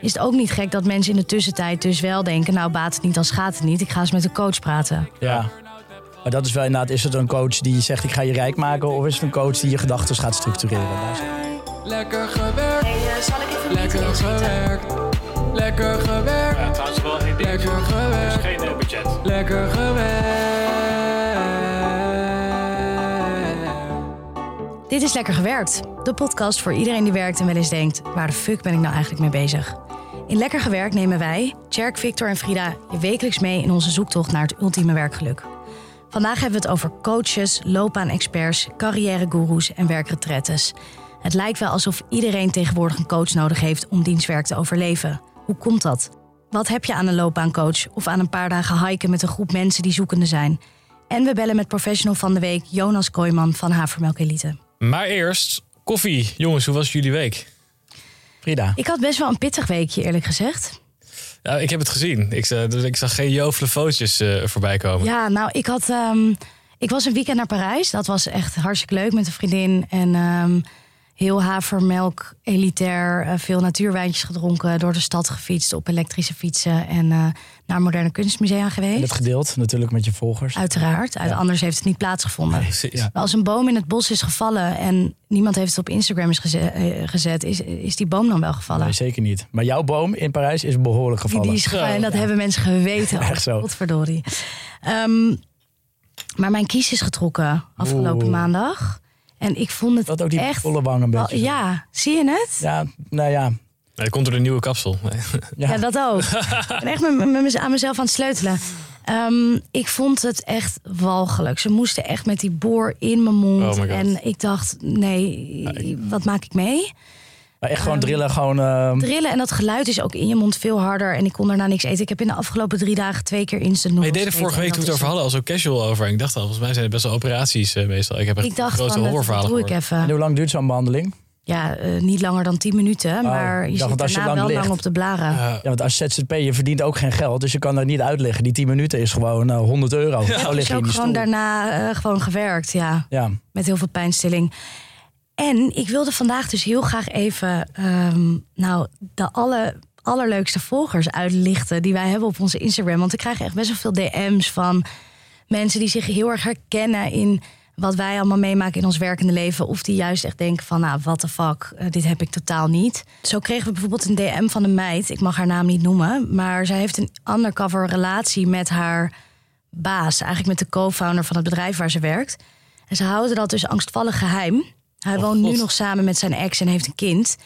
is het ook niet gek dat mensen in de tussentijd dus wel denken... nou, baat het niet, dan gaat het niet. Ik ga eens met een coach praten. Ja. Maar dat is wel inderdaad, is het een coach die zegt ik ga je rijk maken... of is het een coach die je gedachten gaat structureren? Lekker gewerkt, Hey, zal ik even lekker gewerkt, lekker gewerkt, Ja, trouwens wel ding. lekker Er is gewerkt, geen eh, budget. lekker gewerkt. Dit is Lekker Gewerkt, de podcast voor iedereen die werkt en wel eens denkt... waar de fuck ben ik nou eigenlijk mee bezig? In Lekker Gewerkt nemen wij, Tjerk, Victor en Frida... je wekelijks mee in onze zoektocht naar het ultieme werkgeluk. Vandaag hebben we het over coaches, loopbaanexperts, carrièregoeroes en werkretretes. Het lijkt wel alsof iedereen tegenwoordig een coach nodig heeft om dienstwerk te overleven. Hoe komt dat? Wat heb je aan een loopbaancoach of aan een paar dagen hiken met een groep mensen die zoekende zijn? En we bellen met professional van de week Jonas Kooijman van Havermelk Elite. Maar eerst, koffie. Jongens, hoe was jullie week? Frida. Ik had best wel een pittig weekje, eerlijk gezegd. Ja, ik heb het gezien. Ik, zag- dus ik zag geen jovele foto's eh, voorbij komen. Ja, nou, ik had. ehm, ik was een weekend naar Parijs. Dat was echt hartstikke leuk met een vriendin. En ehm, heel havermelk, elitair. eh, veel natuurwijntjes gedronken. Door de stad gefietst op elektrische fietsen. En eh, naar moderne kunstmusea geweest. het gedeeld natuurlijk met je volgers. Uiteraard. Uit, Anders heeft het niet plaatsgevonden. Precies. Ja. Maar als een boom in het bos is gevallen en niemand heeft het op Instagram is eh, gezet, is, is die boom dan wel gevallen? Nee, zeker niet. Maar jouw boom in Parijs is behoorlijk gevallen. die is gevallen en dat hebben mensen geweten. Echt zo. Godverdorie. Ehm, maar mijn kies is getrokken afgelopen Oeh. maandag. En ik vond het Dat ook die echt... volle wang een wel- beetje. ja, zie je het? Ja, nou ja. Nee, er komt door de nieuwe kapsel. ja. Ja, dat ook. ik ben echt met, met, met- aan mezelf aan het sleutelen. Ehm, ik vond het echt walgelijk. Ze moesten echt met die boor in mijn mond. Oh my God. en ik dacht, nee, wat maak ik mee? Maar echt gewoon drillen, gewoon... ehm, Trillen en dat geluid is ook in je mond veel harder. En ik kon daarna niks eten. Ik heb in de afgelopen drie dagen twee keer instant Maar je noodles deed er vorige week en toen we het over hadden al zo casual over. En ik dacht al, volgens mij zijn het best wel operaties eh, meestal. Ik heb echt Ik dacht grote horrorverhalen doe ik even. en hoe lang duurt zo'n behandeling? Ja, eh, niet langer dan 10 minuten. maar ik je dacht, zit want als je daarna lang wel ligt- lang op de blaren. Ja, Ja, want als ZZP, je verdient ook geen geld. Dus je kan dat niet uitleggen. Die 10 minuten is gewoon eh, 100 euro. Ik Zo heb lig dus je in ook die gewoon stoel. daarna gewoon gewerkt, ja. Ja. Met heel veel pijnstilling. En ik wilde vandaag dus heel graag even... ehm, nou, de alle, allerleukste volgers uitlichten... die wij hebben op onze Instagram. Want ik krijg echt best wel veel DM's van mensen... die zich heel erg herkennen in wat wij allemaal meemaken in ons werkende leven. Of die juist echt denken van, nou, what the fuck, eh, dit heb ik totaal niet. Zo kregen we bijvoorbeeld een DM van een meid. Ik mag haar naam niet noemen. Maar zij heeft een undercover relatie met haar baas. Eigenlijk met de co-founder van het bedrijf waar ze werkt. En ze houden dat dus angstvallig geheim. Hij Oh, woont nu nog samen met zijn ex en heeft een kind.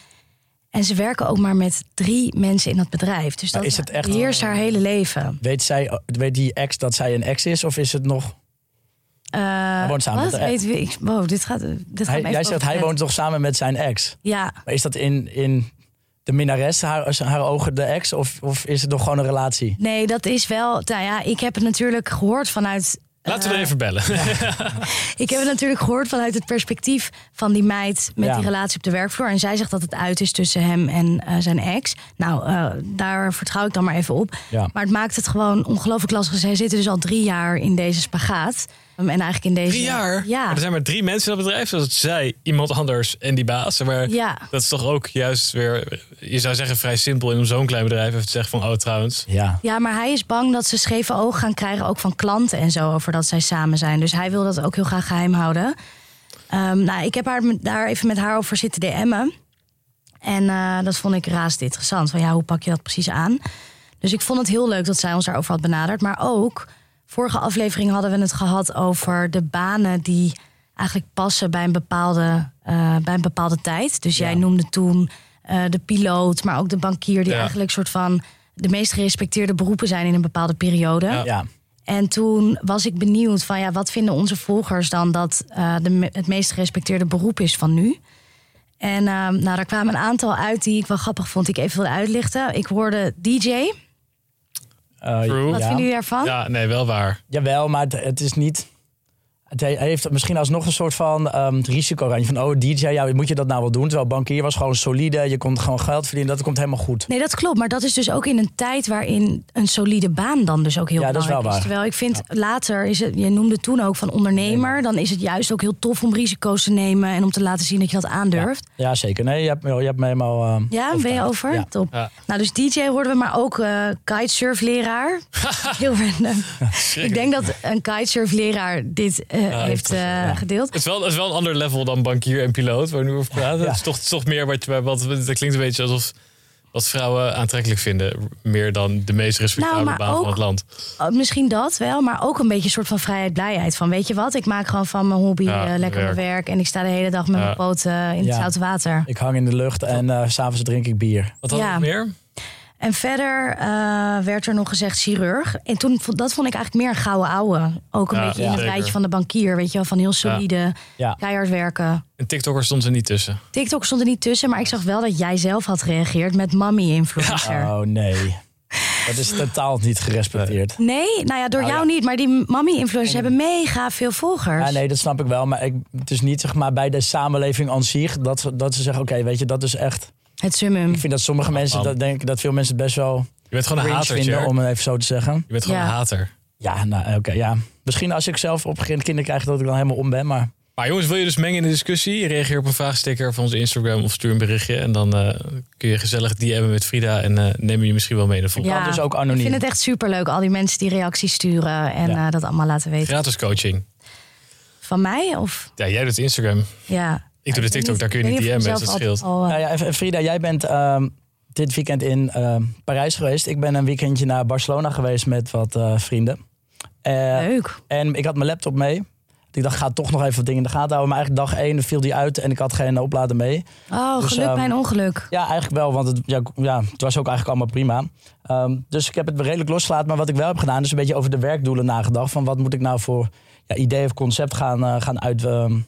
En ze werken ook maar met drie mensen in dat bedrijf. Dus Maar dat is het echt- heerst haar hele leven. Weet, zij, weet die ex dat zij een ex is? Of is het nog... Eh, woont samen wat? met haar ex. Weet ik, wow, dit gaat, dit gaat Hij, even jij zegt hij woont toch samen met zijn ex? Ja, Maar is dat in, in de minnares, haar, haar ogen de ex? Of, of is het nog gewoon een relatie? nee, dat is wel... Nou ja, ik heb het natuurlijk gehoord vanuit... Laten we eh, er even bellen. Ik heb het natuurlijk gehoord vanuit het perspectief van die meid met Ja. die relatie op de werkvloer. En zij zegt dat het uit is tussen hem en eh, zijn ex. Nou, eh, daar vertrouw ik dan maar even op. Ja. Maar het maakt het gewoon ongelooflijk lastig. Zij zitten dus al drie jaar in deze spagaat. Um, en eigenlijk in deze. Drie jaar? Ja. Maar er zijn maar drie mensen in dat bedrijf. Zoals het zij, iemand anders en die baas. Maar Ja. dat is toch ook juist weer... Je zou zeggen vrij simpel in zo'n klein bedrijf. Even te zeggen van, oh trouwens. Ja. Ja, maar hij is bang dat ze scheve ogen gaan krijgen, ook van klanten en zo, over dat zij samen zijn. Dus hij wil dat ook heel graag geheim houden. Ehm, nou, ik heb haar, daar even met haar over zitten DM'en. En eh, dat vond ik razend interessant. Van ja, hoe pak je dat precies aan? Dus ik vond het heel leuk dat zij ons daarover had benaderd. Maar ook, vorige aflevering hadden we het gehad over de banen die eigenlijk passen bij een bepaalde, eh, bij een bepaalde tijd. Dus jij Ja. noemde toen eh, de piloot, maar ook de bankier, die Ja. eigenlijk soort van de meest gerespecteerde beroepen zijn in een bepaalde periode. Ja. Ja. En toen was ik benieuwd van ja, wat vinden onze volgers dan dat eh, de, het meest gerespecteerde beroep is van nu? En eh, nou, daar kwamen een aantal uit die ik wel grappig vond, die ik even wilde uitlichten. Ik hoorde DJ. Eh, True. Wat ja. vinden jullie daarvan? Ja, nee, wel waar. Jawel, maar het, het is niet... Het he- heeft misschien alsnog een soort van ehm risico Van, oh, DJ, ja, moet je dat nou wel doen? Terwijl bankier was gewoon solide. Je kon gewoon geld verdienen. Dat komt helemaal goed. Nee, dat klopt. Maar dat is dus ook in een tijd waarin een solide baan dan dus ook heel Ja, dat is belangrijk wel waar. Terwijl ik vind later is het, je noemde toen ook van ondernemer, dan is het juist ook heel tof om risico's te nemen en om te laten zien dat je dat aandurft. Ja, zeker. Nee, je hebt, me- je hebt me helemaal... ehm, Ja, ben je over? Ja. Top. Ja. Nou, dus DJ hoorden we, maar ook eh kitesurfleraar. Heel random. ik denk dat een kitesurfleraar dit eh, heeft eh, gedeeld. Het is, wel, het is wel een ander level dan bankier en piloot, waar we nu over praten. Ja. Het is toch, het is toch meer wat, je- wat, dat klinkt een beetje alsof wat vrouwen aantrekkelijk vinden. Meer dan de meest respectabele Nou, baan ook- van het land. Oh, misschien dat wel, maar ook een beetje een soort van vrijheid, blijheid. Van weet je wat, ik maak gewoon van mijn hobby Ja, eh, lekker mijn werk. werk. En ik sta de hele dag met Ja. mijn poten in het zoute water. Ik hang in de lucht en eh, s s'avonds drink ik bier. Wat had Ja. nog meer? En verder eh, werd er nog gezegd chirurg. En toen, vond- dat vond ik eigenlijk meer een gouden ouwe. Ook een Ja, beetje ja. in het rijtje van de bankier, weet je wel. Van heel solide, Ja. keihard werken. Een TikToker stond er niet tussen. TikTok stond er niet tussen, maar ik zag wel dat jij zelf had gereageerd met mommy-influencer. Oh nee. Dat is totaal niet gerespecteerd. Nee, nou ja, door Nou jou ja. niet. Maar die mommy-influencers hebben mega veel volgers. Ja, nee, dat snap ik wel. Maar ik, het is niet zeg maar, bij de samenleving aan zich dat, dat ze zeggen: oké, weet je, dat is echt. Het summum. Ik vind dat sommige mensen, man. dat denken dat veel mensen het best wel Je bent gewoon een hater, vinden, om het even zo te zeggen. Je bent gewoon Ja. een hater. Ja, nou, oké, ja. Misschien als ik zelf op een gegeven moment kinderen krijg, dat ik dan helemaal om ben. Maar Maar jongens, wil je dus mengen in de discussie? Reageer op een vraagsticker van onze Instagram of stuur een berichtje. En dan eh, kun je gezellig DM'en met Frida en eh, nemen je misschien wel mee in de volgende. kan dus ook anoniem. Ik vind het echt superleuk, al die mensen die reacties sturen en Ja. eh, dat allemaal laten weten. Gratis coaching. Van mij? Of Ja, jij doet Instagram. ja. Ik doe de TikTok, daar kun je niet DM'en, mezelf dat scheelt. al, eh, Nou ja, Frida, jij bent ehm, dit weekend in ehm, Parijs geweest. Ik ben een weekendje naar Barcelona geweest met wat eh, vrienden. Eh, Leuk. En ik had mijn laptop mee. Ik dacht, ga toch nog even wat dingen in de gaten houden. Maar eigenlijk dag één viel die uit en ik had geen oplader mee. Oh, Dus, geluk ehm, bij een ongeluk. Ja, eigenlijk wel, want het, ja, ja, het was ook eigenlijk allemaal prima. Ehm, dus ik heb het redelijk losgelaten. Maar wat ik wel heb gedaan, is een beetje over de werkdoelen nagedacht. Van wat moet ik nou voor ja, idee of concept gaan, gaan uit, ehm,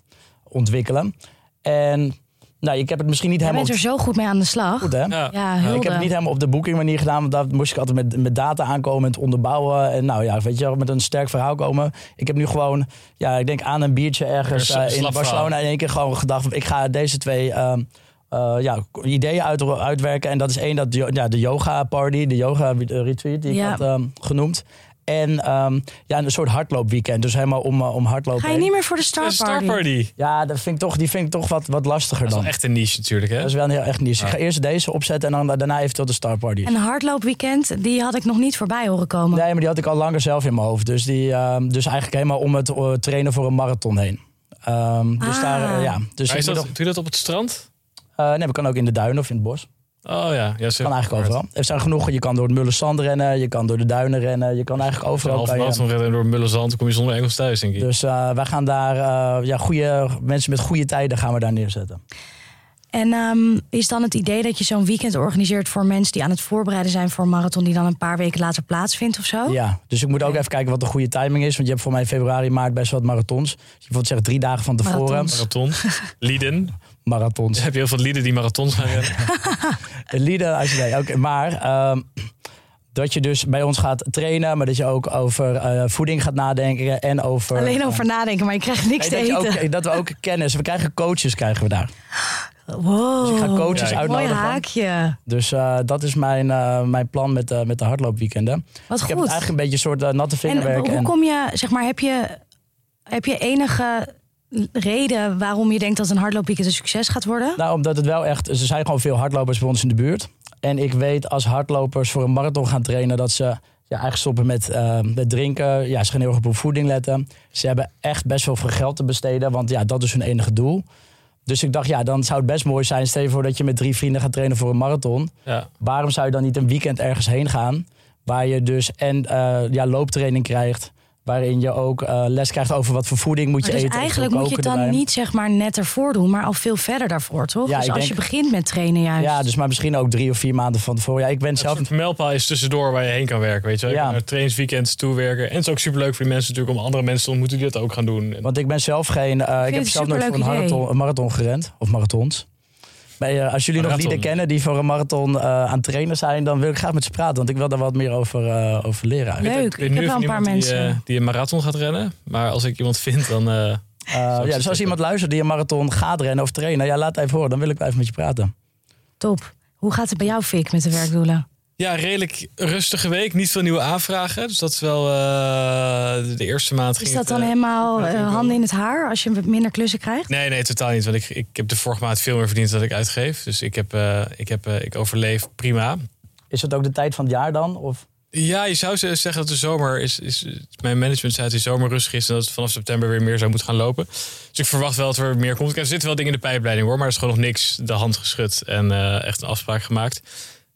ontwikkelen. En nou, ik heb het misschien niet Jij helemaal... bent er zo goed mee aan de slag. Goed, hè? Ja. Ja, Ik hulde. heb het niet helemaal op de booking manier gedaan, want daar moest ik altijd met, met data aankomen en het onderbouwen. En nou ja, weet je wel, met een sterk verhaal komen. Ik heb nu gewoon, ja, ik denk aan een biertje ergens eh, slap in verhaal. Barcelona in één keer gewoon gedacht, van, ik ga deze twee ehm, eh, ja, ideeën uit, uitwerken. En dat is één, dat, ja, de yoga party, de yoga retreat die ik had ehm, genoemd. En ehm, ja, een soort hardloopweekend. Dus helemaal om, eh, om hardlopen Ga je heen. niet meer voor de Star Party? Ja, dat vind ik toch, die vind ik toch wat, wat lastiger Dat is dan. wel echt een niche natuurlijk, hè? Dat is wel een heel echt niet. Ik ga eerst deze opzetten en dan daarna eventueel de Star Party. Een hardloopweekend, die had ik nog niet voorbij horen komen. Nee, maar die had ik al langer zelf in mijn hoofd. Dus, die, ehm, dus eigenlijk helemaal om het eh, trainen voor een marathon heen. Ehm, dus Ah. daar, eh, ja. Dus Maar is ik dat, doe je dat op het strand? eh, nee, we kan ook in de duinen of in het bos. Oh ja, ja. Kan eigenlijk overal. Er zijn genoeg. Je kan door het Mullersand rennen, je kan door de duinen rennen, je kan eigenlijk overal. half je- marathon rennen door Mullenzand, dan kom je zonder Engels thuis, denk ik. dus eh, wij gaan daar, eh, ja, goede mensen met goede tijden gaan we daar neerzetten. En ehm, is dan het idee dat je zo'n weekend organiseert voor mensen die aan het voorbereiden zijn voor een marathon die dan een paar weken later plaatsvindt of zo? Ja, dus ik moet ook even kijken wat de goede timing is. Want je hebt voor mij in februari, maart best wel wat marathons. Dus je bijvoorbeeld zeggen drie dagen van tevoren. Marathons. Marathon. Lieden. Marathons. Heb je heel veel lieden die marathons gaan rennen? Lieden, als je nee, oké, maar ehm, dat je dus bij ons gaat trainen, maar dat je ook over eh, voeding gaat nadenken en over. Alleen over nadenken, maar je krijgt niks Nee, te dat, eten. ook, dat we ook kennis. We krijgen coaches krijgen we daar. Wow. Dus ik ga coaches Kijk. Mooi uitnodigen. haakje. Dus eh, dat is mijn, eh, mijn plan met, eh, met de hardloopweekenden. Wat Ik heb goed. eigenlijk een beetje een soort eh, natte vingerwerk. En hoe en- kom je, zeg maar, heb je, heb je enige reden waarom je denkt dat een hardloopweekend een succes gaat worden? Nou, omdat het wel echt. Er zijn gewoon veel hardlopers bij ons in de buurt. En ik weet als hardlopers voor een marathon gaan trainen dat ze ja, eigenlijk stoppen met, eh, met drinken. Ja, ze gaan heel erg op voeding letten. Ze hebben echt best wel veel geld te besteden, want ja, dat is hun enige doel. Dus ik dacht, ja, dan zou het best mooi zijn. Stel je voor dat je met drie vrienden gaat trainen voor een marathon. Ja. Waarom zou je dan niet een weekend ergens heen gaan? Waar je dus en eh, ja, looptraining krijgt. Waarin je ook eh, les krijgt over wat voor voeding moet je dus eten. eigenlijk moet je het dan erbij. niet zeg maar net ervoor doen, maar al veel verder daarvoor, toch? Ja, dus als denk- je begint met trainen juist. Ja, dus maar misschien ook drie of vier maanden van tevoren. Ja, ik ben Een zelf soort mijlpaal is tussendoor waar je heen kan werken, weet je Ja. naar trainingsweekends toewerken. En het is ook superleuk voor die mensen natuurlijk om andere mensen te ontmoeten die dat ook gaan doen. En Want ik ben zelf geen. eh, ik heb een zelf nooit voor een marathon, een marathon gerend. Of marathons. Maar eh, als jullie nog lieden kennen die voor een marathon eh, aan het trainen zijn, dan wil ik graag met ze praten. Want ik wil daar wat meer over, eh, over leren. Leuk, ik nu heb wel een paar Die, mensen. die een marathon gaat rennen. Maar als ik iemand vind, dan... eh, Eh, ja, dus als iemand luistert die een marathon gaat rennen of trainen, ja, laat het even horen. Dan wil ik wel even met je praten. Top. Hoe gaat het bij jou, Fik, met de werkdoelen? Ja, redelijk rustige week. Niet veel nieuwe aanvragen. Dus dat is wel eh, de, eerste maand. Is dat het, dan eh, helemaal eh, handen in het haar als je minder klussen krijgt? Nee, nee, totaal niet. Want ik, ik heb de vorige maand veel meer verdiend dan ik uitgeef. Dus ik, heb, eh, ik, heb, ik overleef prima. Is het ook de tijd van het jaar dan? Of? Ja, je zou ze- zeggen dat de zomer is, is. Mijn management zei dat de zomer rustig is en dat het vanaf september weer meer zou moeten gaan lopen. Dus ik verwacht wel dat er meer komt. Er zitten wel dingen in de pijpleiding hoor, maar er is gewoon nog niks de hand geschud en eh, echt een afspraak gemaakt.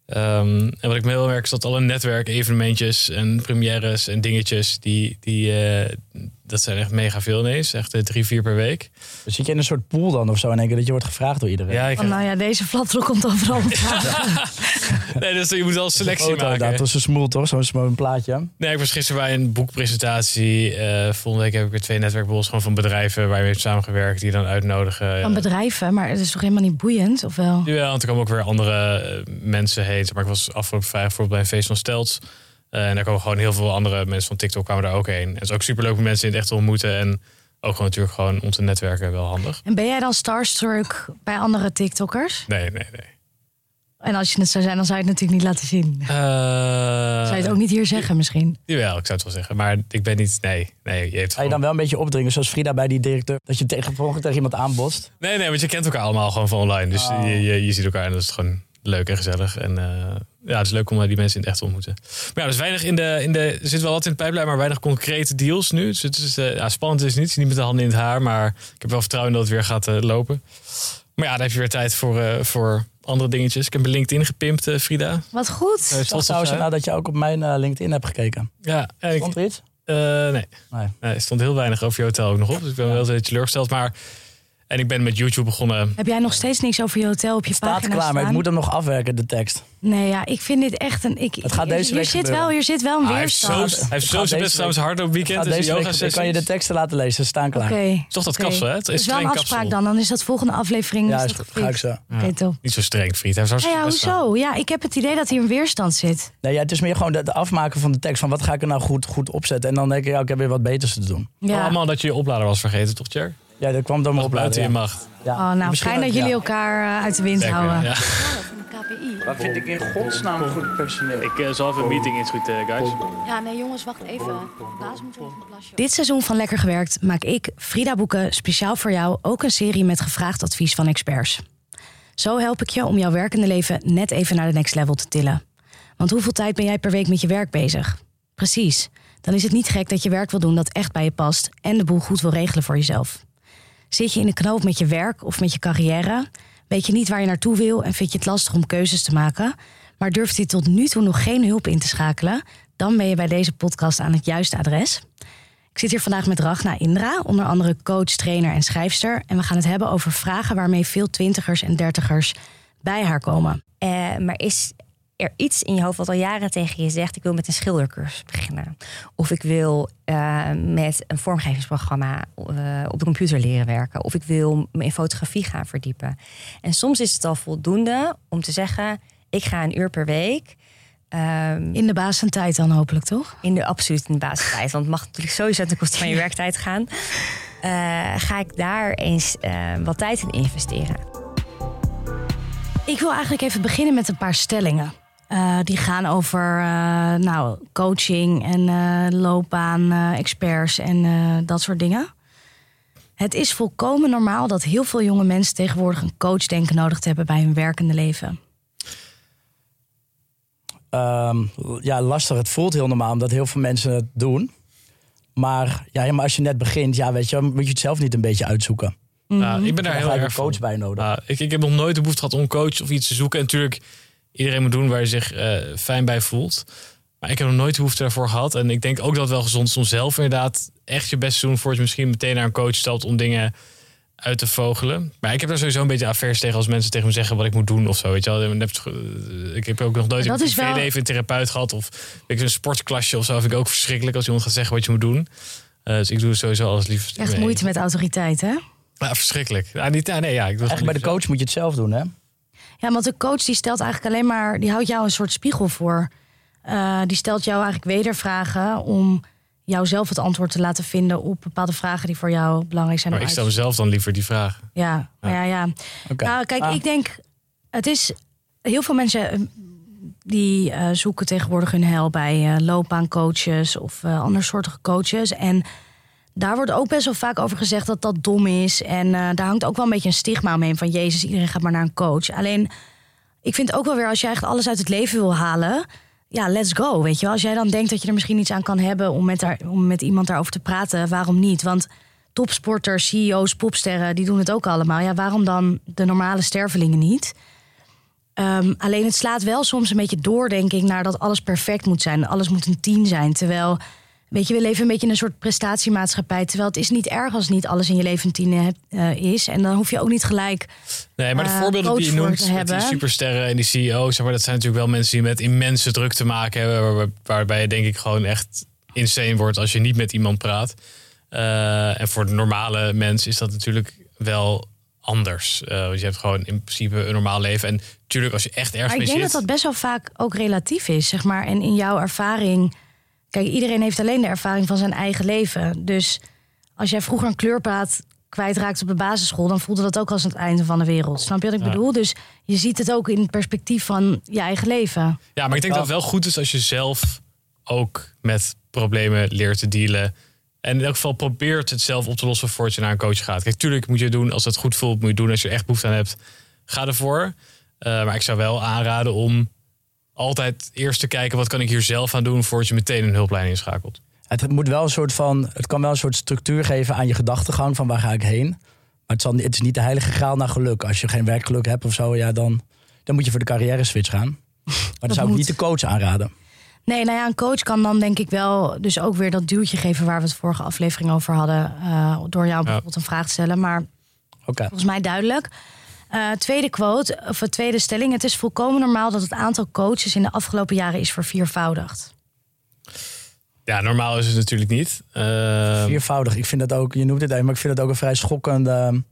Ehm, en wat ik heel merk is dat alle netwerkevenementjes en premières en dingetjes, die, die, eh, dat zijn echt mega veel ineens. Echt eh, drie, vier per week. Dus zit je in een soort pool dan of zo in één keer dat je wordt gevraagd door iedereen? Ja, ik, Van, nou ja, deze flatrol komt overal nee, dus je moet wel een selectie Foto, maken. Dat is een smoel toch? Zo'n zo'n plaatje. Nee, ik was gisteren bij een boekpresentatie. Eh, volgende week heb ik weer twee netwerkborrels gewoon van bedrijven waar je mee hebt samengewerkt, die je dan uitnodigen. Van bedrijven, maar het is toch helemaal niet boeiend, of wel? Ja, want er komen ook weer andere eh, mensen heen. Maar ik was afgelopen vrijdag bijvoorbeeld bij een feest van Stelts. Eh, en daar komen gewoon heel veel andere mensen van TikTok kwamen daar ook heen. En het is ook superleuk om mensen in het echt te ontmoeten. En ook gewoon natuurlijk gewoon om te netwerken wel handig. En ben jij dan starstruck bij andere TikTokkers? Nee, nee, nee. En als je het zou zijn, dan zou je het natuurlijk niet laten zien. Eh, Zou je het ook niet hier zeggen misschien? Jawel, ik zou het wel zeggen. Maar ik ben niet... Nee, nee. Je hebt Ga je gewoon... dan wel een beetje opdringen, zoals Frida bij die directeur, dat je tegen, tegen iemand aanbotst? Nee, nee, want je kent elkaar allemaal gewoon van online. Dus Oh. je, je, je ziet elkaar en dat is gewoon leuk en gezellig. En eh, ja, het is leuk om eh, die mensen in het echt te ontmoeten. Maar ja, er is weinig in de, in de... Er zit wel wat in de pijplijn, maar weinig concrete deals nu. Dus het is, eh, ja, spannend is niet. Niet met de handen in het haar. Maar ik heb wel vertrouwen dat het weer gaat eh, lopen. Maar ja, dan heb je weer tijd voor, eh, voor andere dingetjes. Ik heb mijn LinkedIn gepimpt, Frida. Wat goed. Ik zag trouwens zijn. nou dat je ook op mijn eh, LinkedIn hebt gekeken. Ja, Stond er iets? eh, nee. Nee. nee. Er stond heel weinig over je hotel ook nog op. Dus ik ben wel heel teleurgesteld. Maar... En ik ben met YouTube begonnen. Heb jij nog steeds niks over je hotel op je Het staat pagina klaar, maar ik staan? moet hem nog afwerken, de tekst. Nee, ja, ik vind dit echt een... Ik, Het gaat deze hier week zit gebeuren. wel, Hier zit wel een Ah, hij heeft zo, weerstand. hij heeft Het zo gaat zijn deze best trouwens hard op weekend. Dus deze yoga week, ik kan je de teksten laten lezen, ze staan klaar. Is toch dat kapsel, hè? Het is Het is wel een afspraak kapsel. dan. Dan is dat volgende aflevering. Ja, is dat. Ga ik zo. Oké, top. Niet zo streng, vriend. Hij heeft Ja, ja, hoezo? Ja, ik heb het idee dat hier een weerstand zit. Nee, ja, het is meer gewoon de, de afmaken van de tekst. Van wat ga ik er nou goed, goed opzetten? En dan denk ik, ja, ik heb weer wat beters te doen. Ja. Allemaal dat je je oplader was vergeten, toch, Cher? Ja, dat kwam door mijn Nog buiten je macht. Ja. Oh, nou, Misschien fijn dat jullie elkaar eh, uit de wind Lekker, houden. ja. Wat vind ik in godsnaam goed personeel? Ik eh, zal even een meeting inschieten, guys. Ja, nee jongens, wacht even. Baas moet een plasje. Dit seizoen van Lekker Gewerkt maak ik, Frida Boeken, speciaal voor jou ook een serie met gevraagd advies van experts. Zo help ik je om jouw werkende leven net even naar de next level te tillen. Want hoeveel tijd ben jij per week met je werk bezig? Precies. Dan is het niet gek dat je werk wil doen dat echt bij je past en de boel goed wil regelen voor jezelf. Zit je in de knoop met je werk of met je carrière? Weet je niet waar je naartoe wil en vind je het lastig om keuzes te maken? Maar durft je tot nu toe nog geen hulp in te schakelen? Dan ben je bij deze podcast aan het juiste adres. Ik zit hier vandaag met Ragna Indra, onder andere coach, trainer en schrijfster. En we gaan het hebben over vragen waarmee veel twintigers en dertigers bij haar komen. Eh, maar is er iets in je hoofd wat al jaren tegen je zegt: ik wil met een schildercursus beginnen? Of ik wil eh, met een vormgevingsprogramma eh, op de computer leren werken? Of ik wil me in fotografie gaan verdiepen? En soms is het al voldoende om te zeggen: ik ga een uur per week. ehm, In de baas van tijd dan hopelijk, toch? in de absoluut in de basistijd. Want het mag natuurlijk sowieso ten koste van je werktijd gaan. Eh, ga ik daar eens wat tijd in investeren? Ik wil eigenlijk even beginnen met een paar stellingen. Eh, die gaan over eh, nou, coaching en eh, loopbaan, eh, experts en eh, dat soort dingen. Het is volkomen normaal dat heel veel jonge mensen tegenwoordig een coach denken nodig te hebben bij hun werkende leven. Ehm, ja, lastig. Het voelt heel normaal omdat heel veel mensen het doen. Maar, ja, maar als je net begint, ja, weet je, dan moet je het zelf niet een beetje uitzoeken. Nou, ik ben daar heel erg een coach van. bij nodig. Ik, ik heb nog nooit de behoefte gehad om een coach of iets te zoeken. En natuurlijk, iedereen moet doen waar je zich eh, fijn bij voelt. Maar ik heb nog nooit de behoefte daarvoor gehad. En ik denk ook dat het wel gezond is om zelf inderdaad echt je best te doen... voordat je misschien meteen naar een coach stapt om dingen uit te vogelen. Maar ik heb daar sowieso een beetje aversie tegen als mensen tegen me zeggen wat ik moet doen of zo. Weet je wel. Dat- Ik heb ook nog nooit in Dat mijn is wel- privéleven een therapeut gehad. Of ik, een sportklasje of zo. Vind ik ook verschrikkelijk als iemand gaat zeggen wat je moet doen. Eh, dus ik doe sowieso alles liefst. Echt mee. moeite met autoriteit, hè? Ja, verschrikkelijk. Ja, niet, ja, nee, ja, ik Eigenlijk bij de coach moet je het zelf doen, hè? Ja, want de coach die stelt eigenlijk alleen maar, die houdt jou een soort spiegel voor. Eh, die stelt jou eigenlijk wedervragen om jou zelf het antwoord te laten vinden op bepaalde vragen die voor jou belangrijk zijn. Maar ik stel te- mezelf dan liever die vraag. Ja, maar ja, ja. Oké. Nou, kijk, Ah. ik denk, het is heel veel mensen eh, die eh, zoeken tegenwoordig hun hel bij eh, loopbaancoaches of eh andersoortige coaches. En daar wordt ook best wel vaak over gezegd dat dat dom is. En eh, daar hangt ook wel een beetje een stigma omheen van Jezus, iedereen gaat maar naar een coach. Alleen, ik vind ook wel weer als je echt alles uit het leven wil halen. Ja, let's go. Weet je wel, als jij dan denkt dat je er misschien iets aan kan hebben om met, daar, om met iemand daarover te praten, waarom niet? Want topsporters, CEO's, popsterren, die doen het ook allemaal. Ja, waarom dan de normale stervelingen niet? Ehm, alleen het slaat wel soms een beetje door, denk ik, naar dat alles perfect moet zijn. Alles moet een tien zijn. Terwijl, weet je, we leven een beetje in een soort prestatiemaatschappij. Terwijl het is niet erg als niet alles in je leven een tien hebt, eh, is. En dan hoef je ook niet gelijk. Nee, maar de eh, voorbeelden die je noemt met die supersterren en die CEO's, maar, dat zijn natuurlijk wel mensen die met immense druk te maken hebben, waar- waarbij je denk ik gewoon echt insane wordt als je niet met iemand praat. Eh, en voor de normale mens is dat natuurlijk wel anders. Want je hebt gewoon in principe een normaal leven. En natuurlijk, als je echt ergens Maar ik denk zit... dat dat best wel vaak ook relatief is, zeg maar. En in jouw ervaring. Kijk, iedereen heeft alleen de ervaring van zijn eigen leven. Dus als jij vroeger een kleurplaat kwijtraakt op de basisschool, dan voelde dat ook als het einde van de wereld. Snap je wat ik Ja. bedoel? Dus je ziet het ook in het perspectief van je eigen leven. Ja, maar ik denk dat het wel goed is als je zelf ook met problemen leert te dealen. En in elk geval probeert het zelf op te lossen voordat je naar een coach gaat. Kijk, tuurlijk moet je het doen als het goed voelt, moet je het doen als je er echt behoefte aan hebt. Ga ervoor. Eh, maar ik zou wel aanraden om altijd eerst te kijken wat kan ik hier zelf aan doen voordat je meteen een hulplijn inschakelt. Het moet wel een soort van. Het kan wel een soort structuur geven aan je gedachtegang van waar ga ik heen. Maar het, zal, het is niet de heilige graal naar geluk. Als je geen werkgeluk hebt of zo, ja, dan, dan moet je voor de carrière switch gaan. Maar dan zou ik niet de coach aanraden. Nee, nou ja, een coach kan dan denk ik wel dus ook weer dat duwtje geven waar we het vorige aflevering over hadden. eh, door jou bijvoorbeeld een vraag te stellen. Maar Oké. volgens mij duidelijk. Eh, tweede quote, of eh, tweede stelling. Het is volkomen normaal dat het aantal coaches in de afgelopen jaren is verviervoudigd. Ja, normaal is het natuurlijk niet. Eh, Viervoudig. Ik vind dat ook, je noemt het even, maar ik vind het ook een vrij schokkende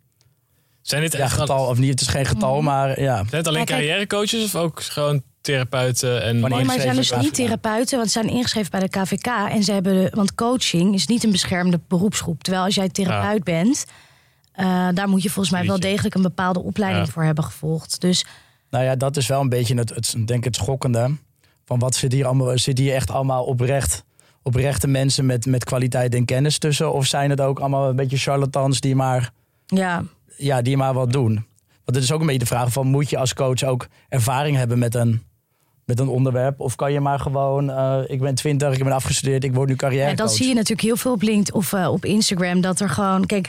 zijn dit ja, getal. Of niet, het is geen getal, maar ja. Zijn het alleen carrièrecoaches of ook gewoon therapeuten en Wanneer- Nee, maar ze zijn dus niet therapeuten, want ze zijn ingeschreven bij de KVK. En ze hebben, want coaching is niet een beschermde beroepsgroep. Terwijl als jij therapeut bent, eh, daar moet je volgens mij wel degelijk een bepaalde opleiding Ja. voor hebben gevolgd. Dus Nou ja, dat is wel een beetje het, het, denk ik het schokkende. Van wat zit hier allemaal, zit hier echt allemaal oprecht, oprechte mensen met, met kwaliteit en kennis tussen? Of zijn het ook allemaal een beetje charlatans die maar, ja, ja, die maar wat doen? Want het is ook een beetje de vraag van, moet je als coach ook ervaring hebben met een, met een onderwerp? Of kan je maar gewoon, eh, ik ben twintig, ik ben afgestudeerd, ik word nu carrière En dat zie je natuurlijk heel veel op LinkedIn of eh, op Instagram. Dat er gewoon, kijk,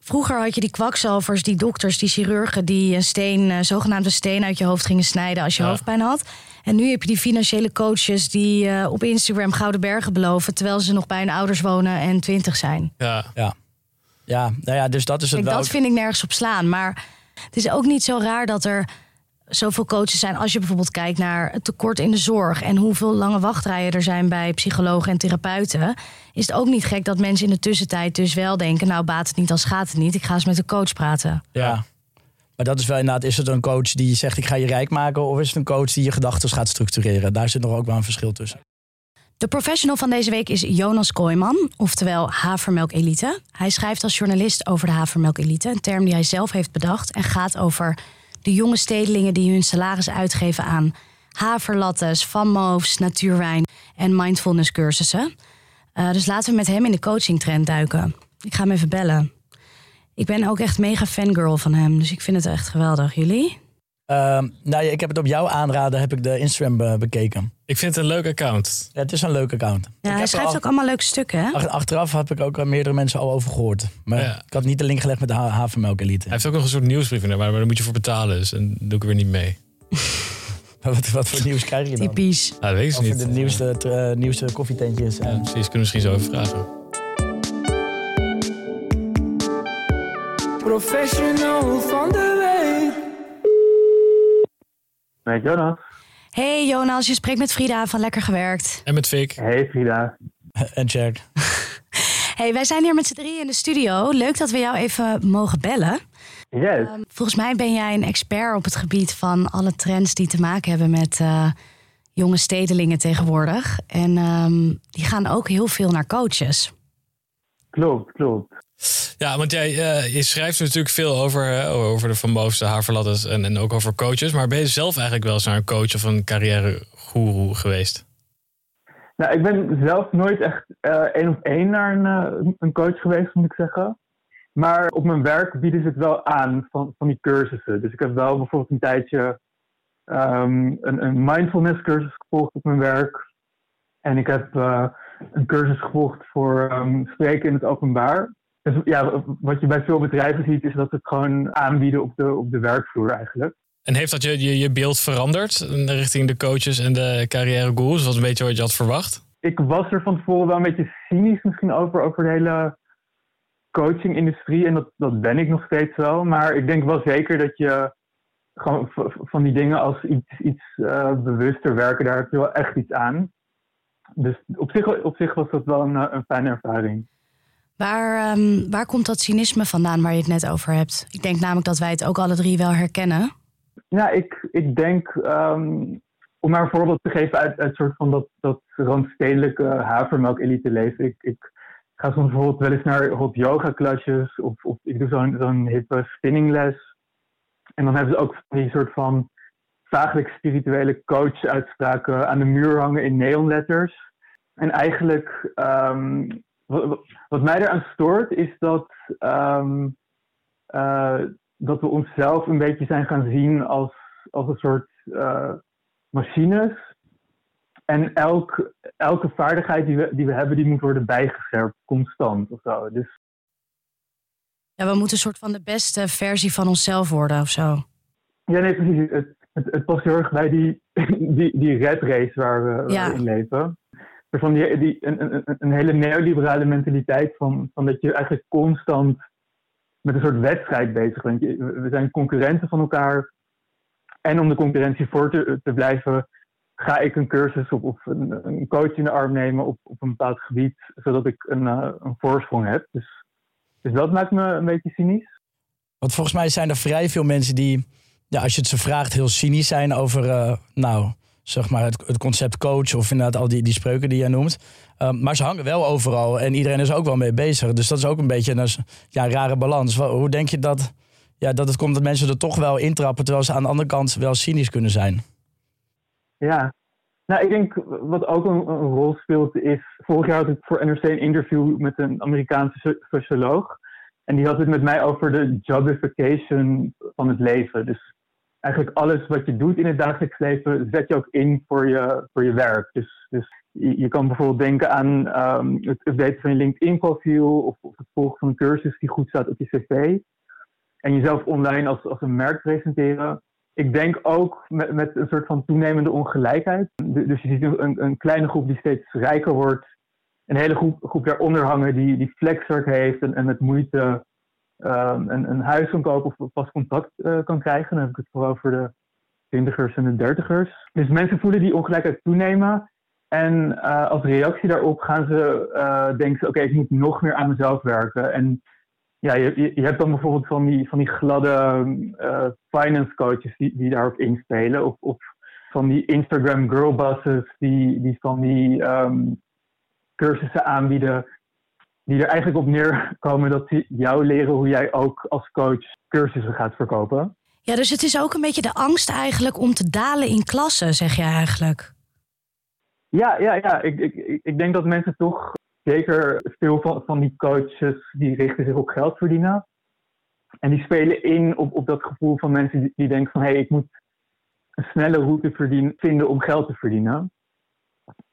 vroeger had je die kwakzalvers, die dokters, die chirurgen die een steen, eh, zogenaamde steen uit je hoofd gingen snijden als je Ja. hoofdpijn had. En nu heb je die financiële coaches die eh, op Instagram gouden bergen beloven, terwijl ze nog bij hun ouders wonen en twintig zijn. Ja, Ja. Ja, nou ja, dus dat is het Kijk, wel. dat vind ik nergens op slaan. Maar het is ook niet zo raar dat er zoveel coaches zijn. Als je bijvoorbeeld kijkt naar het tekort in de zorg en hoeveel lange wachtrijen er zijn bij psychologen en therapeuten, is het ook niet gek dat mensen in de tussentijd dus wel denken: nou, baat het niet als gaat het niet. Ik ga eens met de coach praten. Ja. Maar dat is wel inderdaad, is het een coach die zegt ik ga je rijk maken? Of is het een coach die je gedachten gaat structureren? Daar zit nog ook wel een verschil tussen. De professional van deze week is Jonas Kooijman, oftewel Havermelk Elite. Hij schrijft als journalist over de Havermelk Elite, een term die hij zelf heeft bedacht en gaat over de jonge stedelingen die hun salaris uitgeven aan haverlattes, van moofs, natuurwijn en mindfulness cursussen. Eh, dus laten we met hem in de coaching trend duiken. Ik ga hem even bellen. Ik ben ook echt mega fangirl van hem, dus ik vind het echt geweldig. Jullie? Ehm, nou ja, ik heb het op jouw aanraden, heb ik de Instagram be- bekeken. ik vind het een leuk account. Ja, het is een leuk account. Ik Ja, hij schrijft al- ook allemaal leuke stukken, hè? ach- Achteraf heb ik ook al meerdere mensen al over gehoord. Maar Ja. ik had niet de link gelegd met de ha havermelk elite. Hij heeft ook nog een soort nieuwsbrief in daar, maar daar moet je voor betalen. Dus en doe ik er weer niet mee. wat, wat voor nieuws krijg je dan? Typisch. Nou, dat weet ik dus Over niet. de nieuwste, eh, nieuwste koffietentjes. Ja, En, precies, kunnen we misschien zo even vragen. Professional van de week. Met Jonas. Hey Jonas, je spreekt met Frida van Lekker Gewerkt. En met Fik. Hey Frida. en check. Hey, wij zijn hier met z'n drieën in de studio. Leuk dat we jou even mogen bellen. Yes. Ehm, volgens mij ben jij een expert op het gebied van alle trends die te maken hebben met eh, jonge stedelingen tegenwoordig. En ehm, die gaan ook heel veel naar coaches. Klopt, klopt. Ja, want jij eh, je schrijft natuurlijk veel over, over de Van Bovenste en, en ook over coaches. Maar ben je zelf eigenlijk wel eens naar een coach of een carrièregoeroe geweest? Nou, ik ben zelf nooit echt eh, één op één naar een, eh, een coach geweest, moet ik zeggen. Maar op mijn werk bieden ze het wel aan van, van die cursussen. Dus ik heb wel bijvoorbeeld een tijdje ehm, een, een mindfulness cursus gevolgd op mijn werk. En ik heb een cursus gevolgd voor ehm, spreken in het openbaar. Dus ja, wat je bij veel bedrijven ziet, is dat ze het gewoon aanbieden op de, op de werkvloer eigenlijk. En heeft dat je, je, je beeld veranderd richting de coaches en de carrièregoeroes? Was een beetje wat je had verwacht? ik was er van tevoren wel een beetje cynisch misschien over, over de hele coaching-industrie. En dat, dat ben ik nog steeds wel. Maar ik denk wel zeker dat je gewoon van die dingen als iets, iets eh, bewuster werken, daar heb je wel echt iets aan. Dus op zich, op zich was dat wel een, eh, een fijne ervaring. Waar, ehm, waar komt dat cynisme vandaan waar je het net over hebt? Ik denk namelijk dat wij het ook alle drie wel herkennen. Ja, ik, ik denk, ehm, om maar een voorbeeld te geven uit, uit soort van dat, dat randstedelijke havermelk-elite leven. Ik, ik ga soms bijvoorbeeld wel eens naar hot yoga klasjes of, of ik doe zo'n zo'n hippe spinningles. En dan hebben ze ook die soort van vaaglijk spirituele coach-uitspraken aan de muur hangen in neonletters. En eigenlijk, ehm, wat, wat mij eraan stoort, is dat, ehm, eh, dat we onszelf een beetje zijn gaan zien als, als een soort eh, machines. En elk, elke vaardigheid die we, die we hebben, die moet worden bijgescherpt, constant of zo. Dus Ja, we moeten een soort van de beste versie van onszelf worden of zo. ja, nee, precies. Het, het, het past heel erg bij die, die, die red race waar we, waar we in leven. Van die, die, een, hele neoliberale mentaliteit van, van dat je eigenlijk constant met een soort wedstrijd bezig bent. We zijn concurrenten van elkaar. En om de concurrentie voor te, te blijven, ga ik een cursus of, of een, een coach in de arm nemen op, op een bepaald gebied, zodat ik een, eh, een voorsprong heb. Dus, dus dat maakt me een beetje cynisch. Want volgens mij zijn er vrij veel mensen die, ja, als je het ze vraagt, heel cynisch zijn over, eh, nou, zeg maar het, het concept coach of inderdaad al die, die spreuken die jij noemt. Um, maar ze hangen wel overal en iedereen is ook wel mee bezig. Dus dat is ook een beetje een ja, rare balans. Hoe denk je dat, ja, dat het komt dat mensen er toch wel intrappen, terwijl ze aan de andere kant wel cynisch kunnen zijn? Ja, nou, ik denk wat ook een, een rol speelt is. Vorig jaar had ik voor NRC een interview met een Amerikaanse so- socioloog. En die had het met mij over de jobification van het leven. Dus eigenlijk alles wat je doet in het dagelijks leven, zet je ook in voor je, voor je werk. Dus, dus je, kan bijvoorbeeld denken aan ehm, het updaten van je LinkedIn-profiel of, of het volgen van een cursus die goed staat op je cv. En jezelf online als, als een merk presenteren ik denk ook met, met een soort van toenemende ongelijkheid. Du- Dus je ziet een, een kleine groep die steeds rijker wordt. Een hele groep, groep daaronder hangen die, die flexwerk heeft en, en met moeite een, een huis kan kopen of vast contract eh, kan krijgen. Dan heb ik het vooral voor de twintigers en de dertigers. Dus mensen voelen die ongelijkheid toenemen. En eh, als reactie daarop gaan ze eh, denken, oké, ik moet nog meer aan mezelf werken. En ja, je, je, hebt dan bijvoorbeeld van die, van die gladde finance coaches die, die daarop inspelen. Of, of van die Instagram girlbosses die, die van die ehm, cursussen aanbieden. Die er eigenlijk op neerkomen dat ze jou leren hoe jij ook als coach cursussen gaat verkopen. Ja, dus het is ook een beetje de angst eigenlijk om te dalen in klassen, zeg je eigenlijk. Ja, ja, ja. Ik, ik, ik- denk dat mensen toch zeker veel van, van die coaches die richten zich op geld verdienen. En die spelen in op, op dat gevoel van mensen die, die denken van hé, hey, ik moet een snelle route verdien, vinden om geld te verdienen.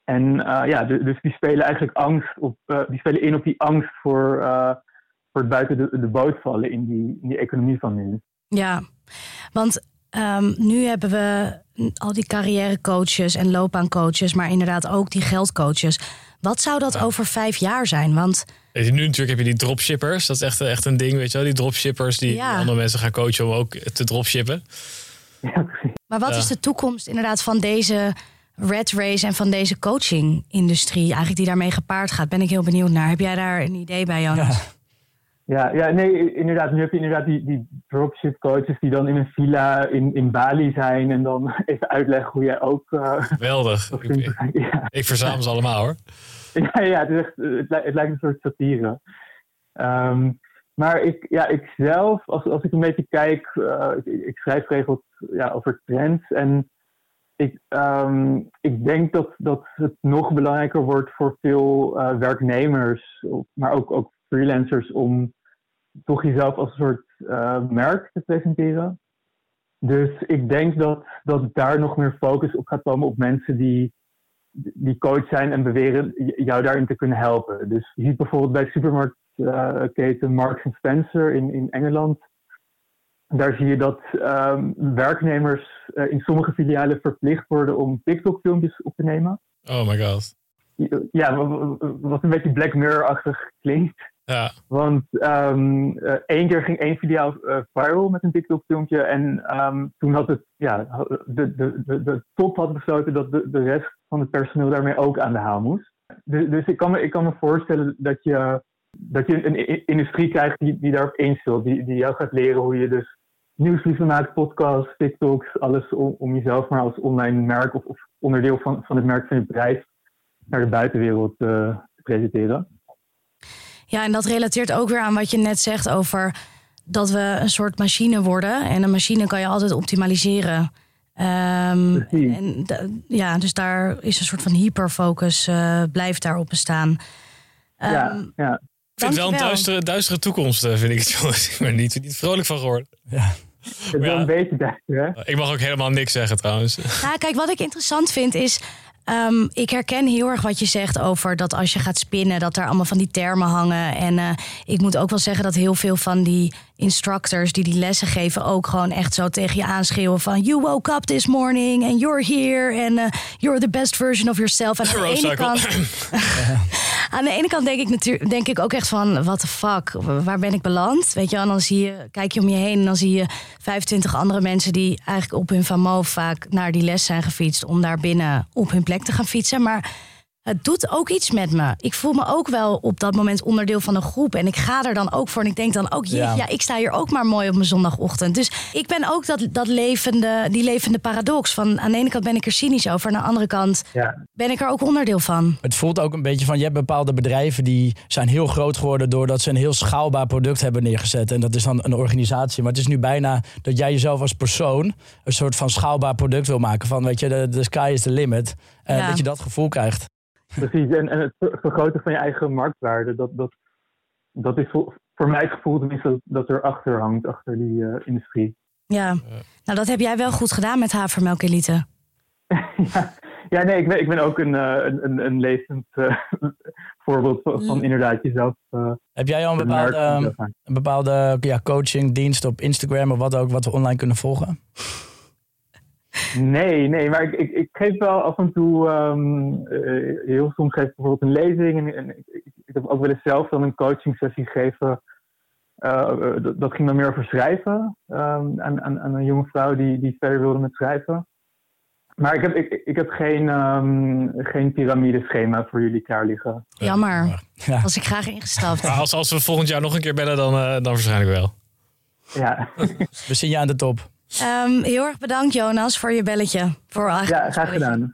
En eh, ja, du- dus die spelen eigenlijk angst op, eh, die spelen in op die angst voor, eh, voor het buiten de, de boot vallen in die, in die economie van nu. Ja, want ehm, nu hebben we al die carrièrecoaches en loopbaancoaches, maar inderdaad ook die geldcoaches. Wat zou dat over vijf jaar zijn? Want Weet je, nu natuurlijk heb je die dropshippers. Dat is echt, echt een ding, weet je wel. Die dropshippers die Ja. andere mensen gaan coachen om ook te dropshippen. Ja, precies. Maar wat Ja. is de toekomst inderdaad van deze red race en van deze coaching-industrie, eigenlijk die daarmee gepaard gaat? Ben ik heel benieuwd naar. Heb jij daar een idee bij, Jan? Ja. Ja, ja, nee, inderdaad. Nu heb je inderdaad die, die dropship coaches die dan in een villa in, in Bali zijn en dan even uitleggen hoe jij ook. Uh, Geweldig. Ik, ik, ja. ik verzamel ze allemaal hoor. Ja, ja het, is echt, het, het lijkt een soort satire. Um, maar ik, ja, ik zelf, als, als ik een beetje kijk, uh, ik, ik, schrijf regels ja, over trends. En ik, um, ik denk dat, dat het nog belangrijker wordt voor veel uh, werknemers, maar ook, ook freelancers, om toch jezelf als een soort uh, merk te presenteren. Dus ik denk dat, dat daar nog meer focus op gaat komen op mensen die, die coach zijn en beweren jou daarin te kunnen helpen. Dus je ziet bijvoorbeeld bij supermarktketen Marks Spencer in, in Engeland. Daar zie je dat um, werknemers uh, in sommige filialen verplicht worden om TikTok-filmpjes op te nemen. Oh my god. Ja, wat een beetje Black Mirror-achtig klinkt. Ja. Want um, uh, één keer ging één video uh, viral met een TikTok-filmpje. En um, toen had het, ja, de, de, de, de top had besloten dat de, de rest van het personeel daarmee ook aan de haal moest. Dus, dus ik, kan me, ik kan me voorstellen dat je, dat je een industrie krijgt die, die daarop instelt. Die, die jou gaat leren hoe je dus nieuwsbrieven maakt, podcasts, TikToks, alles om, om jezelf maar als online merk of, of onderdeel van, van het merk van je bedrijf naar de buitenwereld uh, te presenteren. Ja, en dat relateert ook weer aan wat je net zegt over dat we een soort machine worden. En een machine kan je altijd optimaliseren. Um, en ja, dus daar is een soort van hyperfocus, uh, blijft daarop bestaan. Um, ja, ja. Ik vind het wel een duistere, duistere toekomst, vind ik het zo. Ik ben niet, niet vrolijk van geworden. Ja. Het is wel een beetje duister, Ik mag ook helemaal niks zeggen trouwens. Ja, kijk, wat ik interessant vind is Um, ik herken heel erg wat je zegt over dat als je gaat spinnen, dat daar allemaal van die termen hangen. En uh, ik moet ook wel zeggen dat heel veel van die instructors die die lessen geven ook gewoon echt zo tegen je aanschreeuwen van you woke up this morning and you're here and uh, you're the best version of yourself. En aan de ene kant, aan de ene kant denk ik natuurlijk denk ik ook echt van what the fuck, waar ben ik beland? Weet je, en dan zie je, kijk je om je heen en dan zie je 25 andere mensen die eigenlijk op hun famo vaak naar die les zijn gefietst om daar binnen op hun plek te gaan fietsen, maar het doet ook iets met me. Ik voel me ook wel op dat moment onderdeel van een groep. En ik ga er dan ook voor. En ik denk dan ook, ja. ja, ik sta hier ook maar mooi op mijn zondagochtend. Dus ik ben ook dat, dat levende, die levende paradox. Van aan de ene kant ben ik er cynisch over. Aan de andere kant ja. ben ik er ook onderdeel van. Het voelt ook een beetje van, je hebt bepaalde bedrijven die zijn heel groot geworden doordat ze een heel schaalbaar product hebben neergezet. En dat is dan een organisatie. Maar het is nu bijna dat jij jezelf als persoon een soort van schaalbaar product wil maken. Van, weet je, de, de sky is the limit. En ja. dat je dat gevoel krijgt. Precies, en, en het vergroten van je eigen marktwaarde, dat, dat, dat is voor, voor mij het gevoel tenminste dat, dat er achter hangt, achter die uh, industrie. Ja, nou dat heb jij wel goed gedaan met Havermelk Elite. ja, ja, nee, ik ben, ik ben ook een, uh, een, een lezend uh, voorbeeld van, van, inderdaad jezelf. heb jij al een bepaalde, een bepaalde ja, coachingdienst op Instagram of wat ook, wat we online kunnen volgen? Nee, nee, maar ik, ik, ik, geef wel af en toe, um, uh, heel soms geef ik bijvoorbeeld een lezing. En, en ik, ik, heb ook wel eens zelf dan een coaching sessie gegeven. Uh, dat, dat, ging dan meer over schrijven. Um, aan, aan, aan, een jonge vrouw die, die verder wilde met schrijven. Maar ik heb, ik, ik heb geen, um, geen piramideschema voor jullie klaar liggen. Jammer. Ja. Als ik graag ingestapt. Maar als, als we volgend jaar nog een keer bellen, dan, uh, dan waarschijnlijk wel. Ja. we zien je aan de top. Um, heel erg bedankt Jonas voor je belletje. Voor ja, graag gedaan.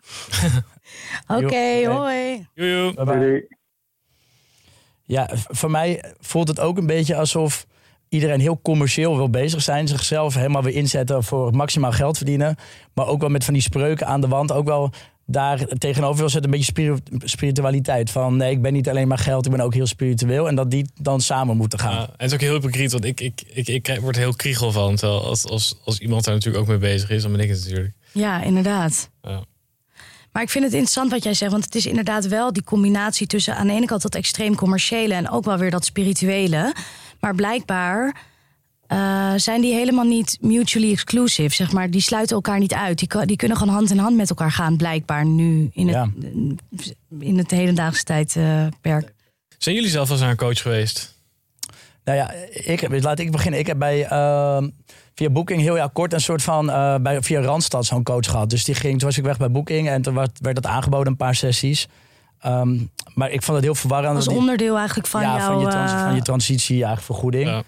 Oké, okay, hoi. Joe, bye bye. Ja, voor mij voelt het ook een beetje alsof iedereen heel commercieel wil bezig zijn. Zichzelf helemaal weer inzetten voor maximaal geld verdienen. Maar ook wel met van die spreuken aan de wand. Ook wel daar tegenover wil zetten een beetje spiritualiteit. Van nee, ik ben niet alleen maar geld, ik ben ook heel spiritueel. En dat die dan samen moeten gaan. Ja, en het is ook heel hypocriet, want ik, ik, ik, ik word heel kriegel van. Terwijl als, als, als iemand daar natuurlijk ook mee bezig is, dan ben ik het natuurlijk. Ja, inderdaad. Ja. Maar ik vind het interessant wat jij zegt, want het is inderdaad wel die combinatie tussen aan de ene kant dat extreem commerciële en ook wel weer dat spirituele. Maar blijkbaar uh, zijn die helemaal niet mutually exclusive, zeg maar. Die sluiten elkaar niet uit. Die, die kunnen gewoon hand in hand met elkaar gaan, blijkbaar nu in het, ja. in het hedendaagse tijdperk. Uh, zijn jullie zelf als een coach geweest? Nou ja, ik, laat ik beginnen. Ik heb bij uh, via Booking heel ja, kort een soort van uh, bij, via Randstad zo'n coach gehad. Dus die ging, toen was ik weg bij Booking en toen werd, werd dat aangeboden een paar sessies. Ehm, maar ik vond het heel verwarrend. Als onderdeel eigenlijk van ja, jouw... van, je trans- eh, van je transitie, eigenlijk vergoeding. Ja.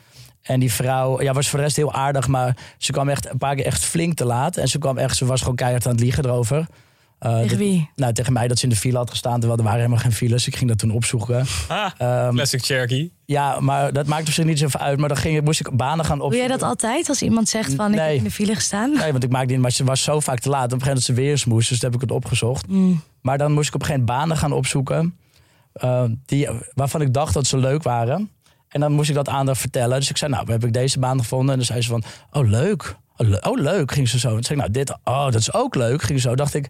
En die vrouw ja, was voor de rest heel aardig, maar ze kwam echt een paar keer echt flink te laat. En ze kwam echt, ze was gewoon keihard aan het liegen erover. Eh, Tegen dat- wie? Nou, tegen mij dat ze in de file had gestaan, terwijl er waren helemaal geen files. Ik ging dat toen opzoeken. Ah, Ehm, classic Cherokee. ja, maar dat maakt op zich niet zoveel uit. Maar dan ging, moest ik banen gaan Doe opzoeken. jij dat altijd als iemand zegt van ik heb in de file gestaan? Nee, want ik maakte niet, maar ze was zo vaak te laat. Op een gegeven moment dat ze weer eens moest, dus toen heb ik het opgezocht. Mm. Maar dan moest ik op een gegeven moment banen gaan opzoeken. eh, die, waarvan ik dacht dat ze leuk waren. En dan moest ik dat aan haar vertellen. Dus ik zei, nou, heb ik deze baan gevonden. En dan zei ze van, oh leuk. Oh, le- oh, leuk, ging ze zo. En toen zei ik, nou, dit, oh, dat is ook leuk. Ging ze zo, dacht ik,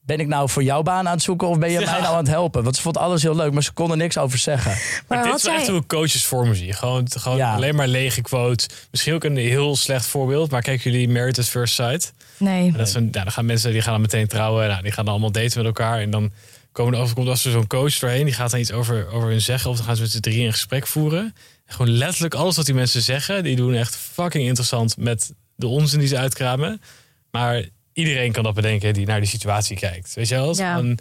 ben ik nou voor jouw baan aan het zoeken... of ben je Ja. mij nou aan het helpen? Want ze vond alles heel leuk, maar ze kon er niks over zeggen. Maar, Maar dit is wel echt hoe coaches voor me zie. Gewoon, gewoon Ja. alleen maar lege quotes. Misschien ook een heel slecht voorbeeld. Maar kijken jullie Married at First Sight? Nee. Dat is een, nou, dan gaan mensen die gaan dan meteen trouwen. Nou, die gaan dan allemaal daten met elkaar. En dan komen er, komt als er zo'n coach doorheen. Die gaat dan iets over, over hun zeggen. Of dan gaan ze met z'n drieën een gesprek voeren. En gewoon letterlijk alles wat die mensen zeggen. Die doen echt fucking interessant met de onzin die ze uitkramen. Maar iedereen kan dat bedenken die naar die situatie kijkt. Weet je wel? Ja. Dan-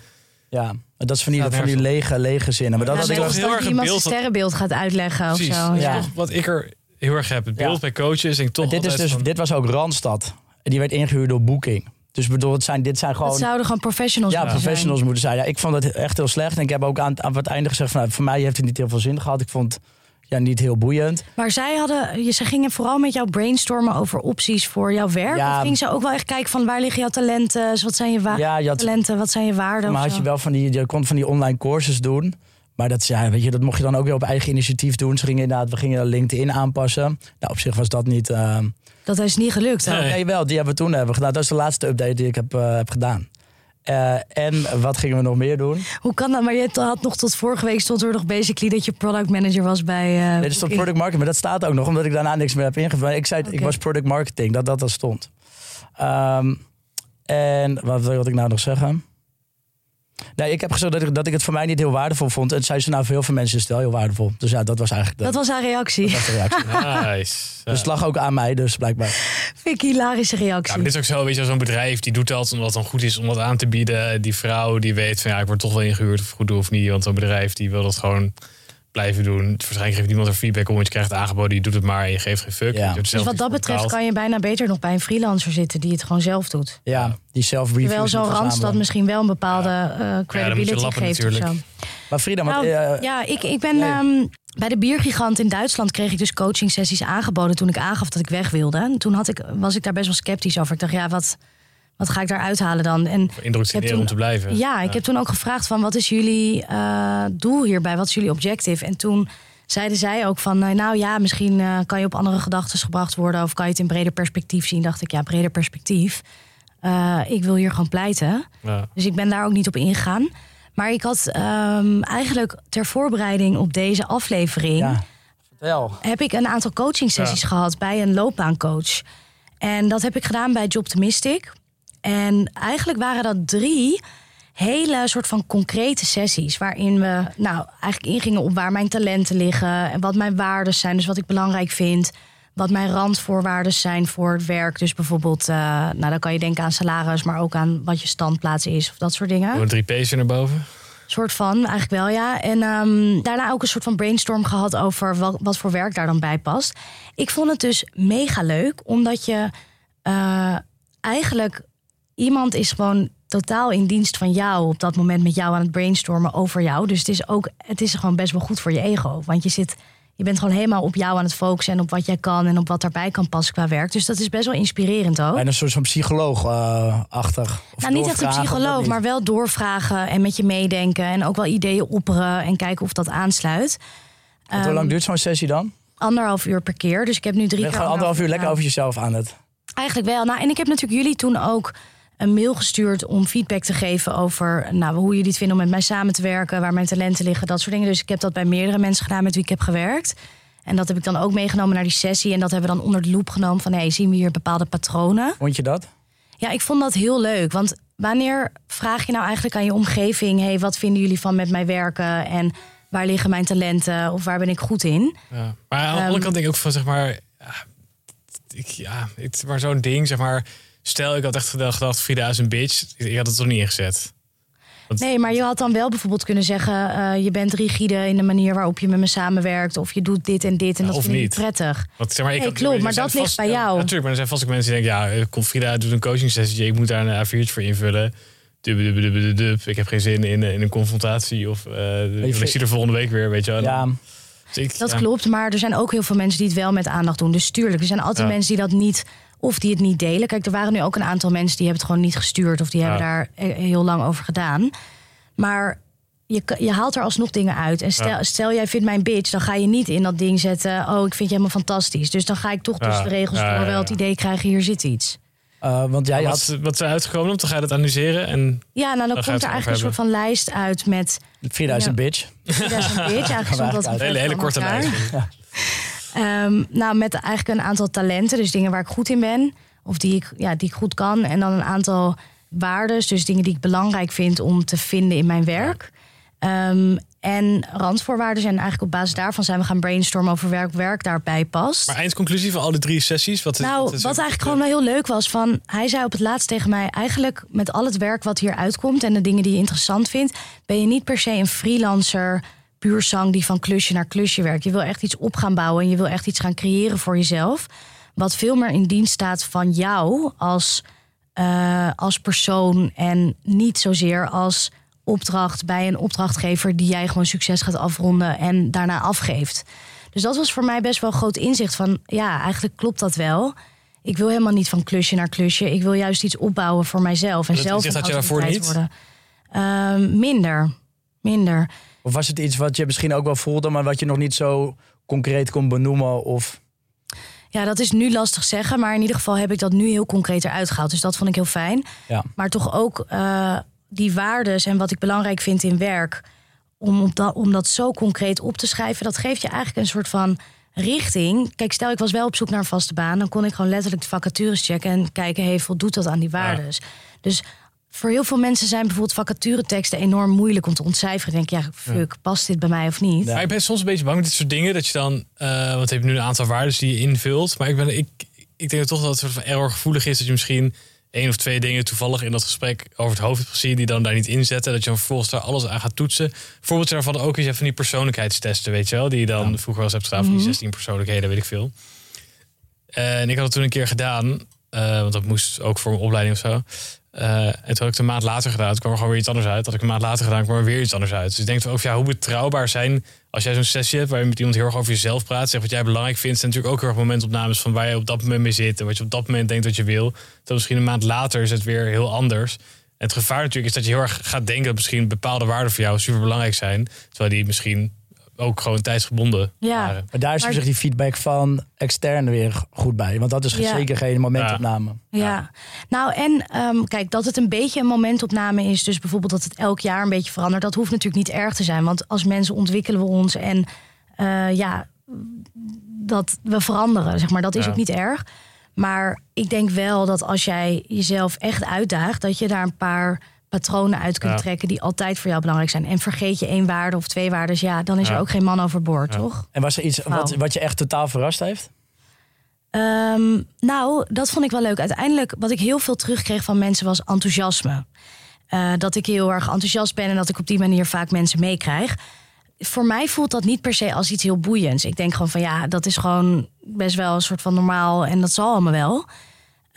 Ja, maar dat is van die, van die lege, lege zinnen. Maar dat Ja, als heel dat erg iemand een beeld sterrenbeeld gaat uitleggen of zo. Dat is Ja. toch wat ik er heel erg heb. Het beeld Ja. bij coaches. Denk ik toch Maar dit, is dus, van- dit was ook Randstad. En die werd ingehuurd door Booking. Dus bedoel, het zijn, dit zijn gewoon... Dat zouden gewoon professionals Ja, moeten professionals moeten zijn. Ja, ik vond het echt heel slecht. En ik heb ook aan, aan het einde gezegd: van, nou, voor mij heeft het niet heel veel zin gehad. Ik vond het ja, niet heel boeiend. Maar zij hadden, je- ze gingen vooral met jou brainstormen over opties voor jouw werk. Ja. Of ging ze ook wel echt kijken van waar liggen jouw talenten? Dus Wat zijn je wa- Ja, je had, talenten? Wat zijn je waarden? maar had je wel van die, je kon van die online courses doen. Maar dat, ja, weet je, dat mocht je dan ook weer op eigen initiatief doen. Ze gingen inderdaad, we gingen LinkedIn aanpassen. Nou, op zich was dat niet. eh, Dat is niet gelukt. hè? Nee. Nee, wel, die hebben we toen hebben we gedaan. Dat is de laatste update die ik heb, eh, heb gedaan. Eh, en wat gingen we nog meer doen? Hoe kan dat? Maar je had nog tot vorige week stond er nog basically dat je product manager was bij. eh Dit is toch Booking. product marketing, maar dat staat ook nog omdat ik daarna niks meer heb ingevuld. Ik zei, ik was product marketing, dat dat er stond. Ehm, en wat wilde ik nou nog zeggen? Nee, ik heb gezegd dat ik, dat ik het voor mij niet heel waardevol vond. En zei ze nou, voor heel veel mensen is het wel heel waardevol. Dus ja, dat was eigenlijk de, Dat was haar reactie. dat was de reactie. Nice. Ja. Dus het lag ook aan mij, dus blijkbaar. Vind ik hilarische Ja, reactie. maar dit is ook zo, weet je, zo'n bedrijf die doet dat omdat het dan goed is om dat aan te bieden. Die vrouw die weet van ja, ik word toch wel ingehuurd of goed doe of niet. Want zo'n bedrijf die wil dat gewoon blijven doen. Waarschijnlijk geeft niemand er feedback om, je krijgt het aangeboden, je doet het maar en je geeft geen fuck. Ja. Dus zelf wat dat betreft betaald. kan je bijna beter nog bij een freelancer zitten die het gewoon zelf doet. Ja, die self-reviews. Terwijl zo'n Randstad verzamelen. misschien wel een bepaalde eh, moet je credibility lappen geeft of zo. Maar Frida, want, Nou, eh, ja, ik, ik ben nee. ehm, bij de biergigant in Duitsland kreeg ik dus coaching sessies aangeboden toen ik aangaf dat ik weg wilde. En toen had ik, was ik daar best wel sceptisch over. Ik dacht, ja, wat, wat ga ik daar uithalen dan? En Indoctrineren toen- om te blijven. ja, ik heb toen ook gevraagd van wat is jullie eh, doel hierbij? Wat is jullie objective? En toen zeiden zij ook van, eh, nou ja, misschien eh, kan je op andere gedachten gebracht worden of kan je het in breder perspectief zien. Dacht ik, ja, breder perspectief. Eh, ik wil hier gewoon pleiten. Ja. Dus ik ben daar ook niet op ingegaan. Maar ik had ehm, eigenlijk ter voorbereiding op deze aflevering ja, vertel. heb ik een aantal coaching sessies gehad bij een loopbaancoach. En dat heb ik gedaan bij Jobtimistic. En eigenlijk waren dat drie hele soort van concrete sessies. Waarin we nou eigenlijk ingingen op waar mijn talenten liggen. En wat mijn waarden zijn. Dus wat ik belangrijk vind. Wat mijn randvoorwaarden zijn voor het werk. Dus bijvoorbeeld, eh, nou dan kan je denken aan salaris. Maar ook aan wat je standplaats is. Of dat soort dingen Gewoon drie P's naar boven. soort van, eigenlijk wel ja. En ehm, daarna ook een soort van brainstorm gehad over wat, wat voor werk daar dan bij past. Ik vond het dus mega leuk, omdat je eh, eigenlijk iemand is gewoon totaal in dienst van jou op dat moment met jou aan het brainstormen over jou. Dus het is ook, het is gewoon best wel goed voor je ego, want je zit. Je bent gewoon helemaal op jou aan het focussen en op wat jij kan en op wat daarbij kan passen qua werk. Dus dat is best wel inspirerend ook. Bijna een soort van psycholoog-achtig. Nou, niet echt een psycholoog, maar wel doorvragen en met je meedenken. En ook wel ideeën opperen en kijken of dat aansluit. hoe Ehm, lang duurt zo'n sessie dan? Anderhalf uur per keer. Dus ik heb nu drie keer gewoon anderhalf uur lekker over jezelf aan het. Eigenlijk wel. Nou, en ik heb natuurlijk jullie toen ook een mail gestuurd om feedback te geven over nou, hoe jullie het vinden om met mij samen te werken, waar mijn talenten liggen, dat soort dingen. Dus ik heb dat bij meerdere mensen gedaan met wie ik heb gewerkt. En dat heb ik dan ook meegenomen naar die sessie. En dat hebben we dan onder de loep genomen van hey, zien we hier bepaalde patronen. Vond je dat? Ja, ik vond dat heel leuk. Want wanneer vraag je nou eigenlijk aan je omgeving: hey, wat vinden jullie van met mij werken? En waar liggen mijn talenten? Of waar ben ik goed in? Ja. Maar aan de Ehm, andere kant denk ik ook van, zeg maar... Ja, ik, ja, het, maar zo'n ding, zeg maar... Stel, ik had echt gedacht, gedacht Frida is een bitch. Ik had het toch niet ingezet. Nee, maar je had dan wel bijvoorbeeld kunnen zeggen... eh, je bent rigide in de manier waarop je met me samenwerkt... of je doet dit en dit en Ja, dat of vind ik niet. prettig. Want, zeg maar, ik Nee, had- klopt, maar dat ligt bij jou. Ja, natuurlijk, maar er zijn vast ook mensen die denken... ja, eh, komt Frida doet een coaching sessie... ik moet daar een A4'tje voor invullen. Dub, dub, dub, dub, dub. Ik heb geen zin in, in een confrontatie. Of eh, ik zie er volgende week weer, weet je wel. Ja, Dus ik- Dat ja. klopt, maar er zijn ook heel veel mensen die het wel met aandacht doen. Dus tuurlijk, er zijn altijd Ja. mensen die dat niet... of die het niet delen. Kijk, er waren nu ook een aantal mensen die hebben het gewoon niet gestuurd... of die hebben daar eh, heel lang over gedaan. Maar je, je haalt er alsnog dingen uit. En stel, Ja. stel jij vindt mijn bitch, dan ga je niet in dat ding zetten... oh, ik vind je helemaal fantastisch. Dus dan ga ik toch tussen de regels Ja, wel het idee krijgen... hier zit iets. eh, want jij Wat, had wat is er uitgekomen? Dan ga je dat analyseren. En Ja, nou dan komt er eigenlijk een soort van lijst uit met... 4000 Ja. bitch. 2000 bitch. Eigenlijk stond dat hele, hele korte lijst. Ehm, nou, met eigenlijk een aantal talenten, dus dingen waar ik goed in ben, of die ik, ja, die ik goed kan. En dan een aantal waardes, dus dingen die ik belangrijk vind om te vinden in mijn werk. Ehm, en randvoorwaarden zijn eigenlijk op basis daarvan zijn we gaan brainstormen over welk werk daarbij past. Maar eindconclusie van al die drie sessies? Wat, Nou, wat wat eigenlijk gewoon wel heel leuk was, van hij zei op het laatst tegen mij: eigenlijk met al het werk wat hier uitkomt en de dingen die je interessant vindt, ben je niet per se een freelancer, puur die van klusje naar klusje werkt. Je wil echt iets op gaan bouwen en je wil echt iets gaan creëren voor jezelf, wat veel meer in dienst staat van jou als, eh, als persoon en niet zozeer als opdracht bij een opdrachtgever die jij gewoon succes gaat afronden en daarna afgeeft. Dus dat was voor mij best wel een groot inzicht van ja, eigenlijk klopt dat wel. Ik wil helemaal niet van klusje naar klusje. Ik wil juist iets opbouwen voor mijzelf en Dat zelf had je daarvoor niet? worden. Ehm, minder, minder. Of was het iets wat je misschien ook wel voelde, maar wat je nog niet zo concreet kon benoemen? Of Ja, dat is nu lastig zeggen, maar in ieder geval heb ik dat nu heel concreet eruit gehaald. Dus dat vond ik heel fijn. ja. Maar toch ook eh, die waardes en wat ik belangrijk vind in werk. Om, dat, om dat zo concreet op te schrijven, dat geeft je eigenlijk een soort van richting. Kijk, stel ik was wel op zoek naar een vaste baan, dan kon ik gewoon letterlijk de vacatures checken en kijken, hey, voldoet dat aan die waardes? Dus voor heel veel mensen zijn bijvoorbeeld vacatureteksten enorm moeilijk om te ontcijferen. Denk, ja, fuck, past dit bij mij of niet? Ja. Maar ik ben soms een beetje bang met dit soort dingen. Dat je dan, eh want je hebt nu een aantal waarden die je invult. Maar ik, ben, ik, ik denk toch dat het soort van error gevoelig is. Dat je misschien één of twee dingen toevallig in dat gesprek over het hoofd hebt gezien. Die dan daar niet inzetten. Dat je dan vervolgens daar alles aan gaat toetsen. Voorbeeld daarvan ook is hebt van die persoonlijkheidstesten, weet je wel. Die je dan vroeger wel eens hebt gedaan van die 16 persoonlijkheden, weet ik veel. En ik had het toen een keer gedaan. eh, want dat moest ook voor mijn opleiding of zo. Eh, en toen had ik het een maand later gedaan. Toen kwam er gewoon weer iets anders uit. Dat ik een maand later gedaan, kwam er weer iets anders uit. Dus ik denk ook, hoe betrouwbaar zijn als jij zo'n sessie hebt waar je met iemand heel erg over jezelf praat, zegt wat jij belangrijk vindt, zijn natuurlijk ook heel erg momentopnames van waar je op dat moment mee zit en wat je op dat moment denkt dat je wil. Dan misschien een maand later is het weer heel anders. En het gevaar natuurlijk is dat je heel erg gaat denken dat misschien bepaalde waarden voor jou super belangrijk zijn, terwijl die misschien ook gewoon tijdsgebonden Ja. waren. Maar daar is Maar- zich die feedback van extern weer goed bij. Want dat is Ja. zeker geen momentopname. Ja, nou en ehm, kijk, dat het een beetje een momentopname is, dus bijvoorbeeld dat het elk jaar een beetje verandert, dat hoeft natuurlijk niet erg te zijn. Want als mensen ontwikkelen we ons en eh, ja, dat we veranderen, zeg maar, dat is Ja. ook niet erg. Maar ik denk wel dat als jij jezelf echt uitdaagt, dat je daar een paar patronen uit kunt Ja. trekken die altijd voor jou belangrijk zijn. En vergeet je één waarde of twee waardes, ja, dan is Ja. er ook geen man overboord, Ja. toch? En was er iets wat, wat je echt totaal verrast heeft? Ehm, nou, dat vond ik wel leuk. Uiteindelijk, wat ik heel veel terugkreeg van mensen was enthousiasme. Eh, dat ik heel erg enthousiast ben en dat ik op die manier vaak mensen meekrijg. Voor mij voelt dat niet per se als iets heel boeiends. Ik denk gewoon van ja, dat is gewoon best wel een soort van normaal en dat zal allemaal wel.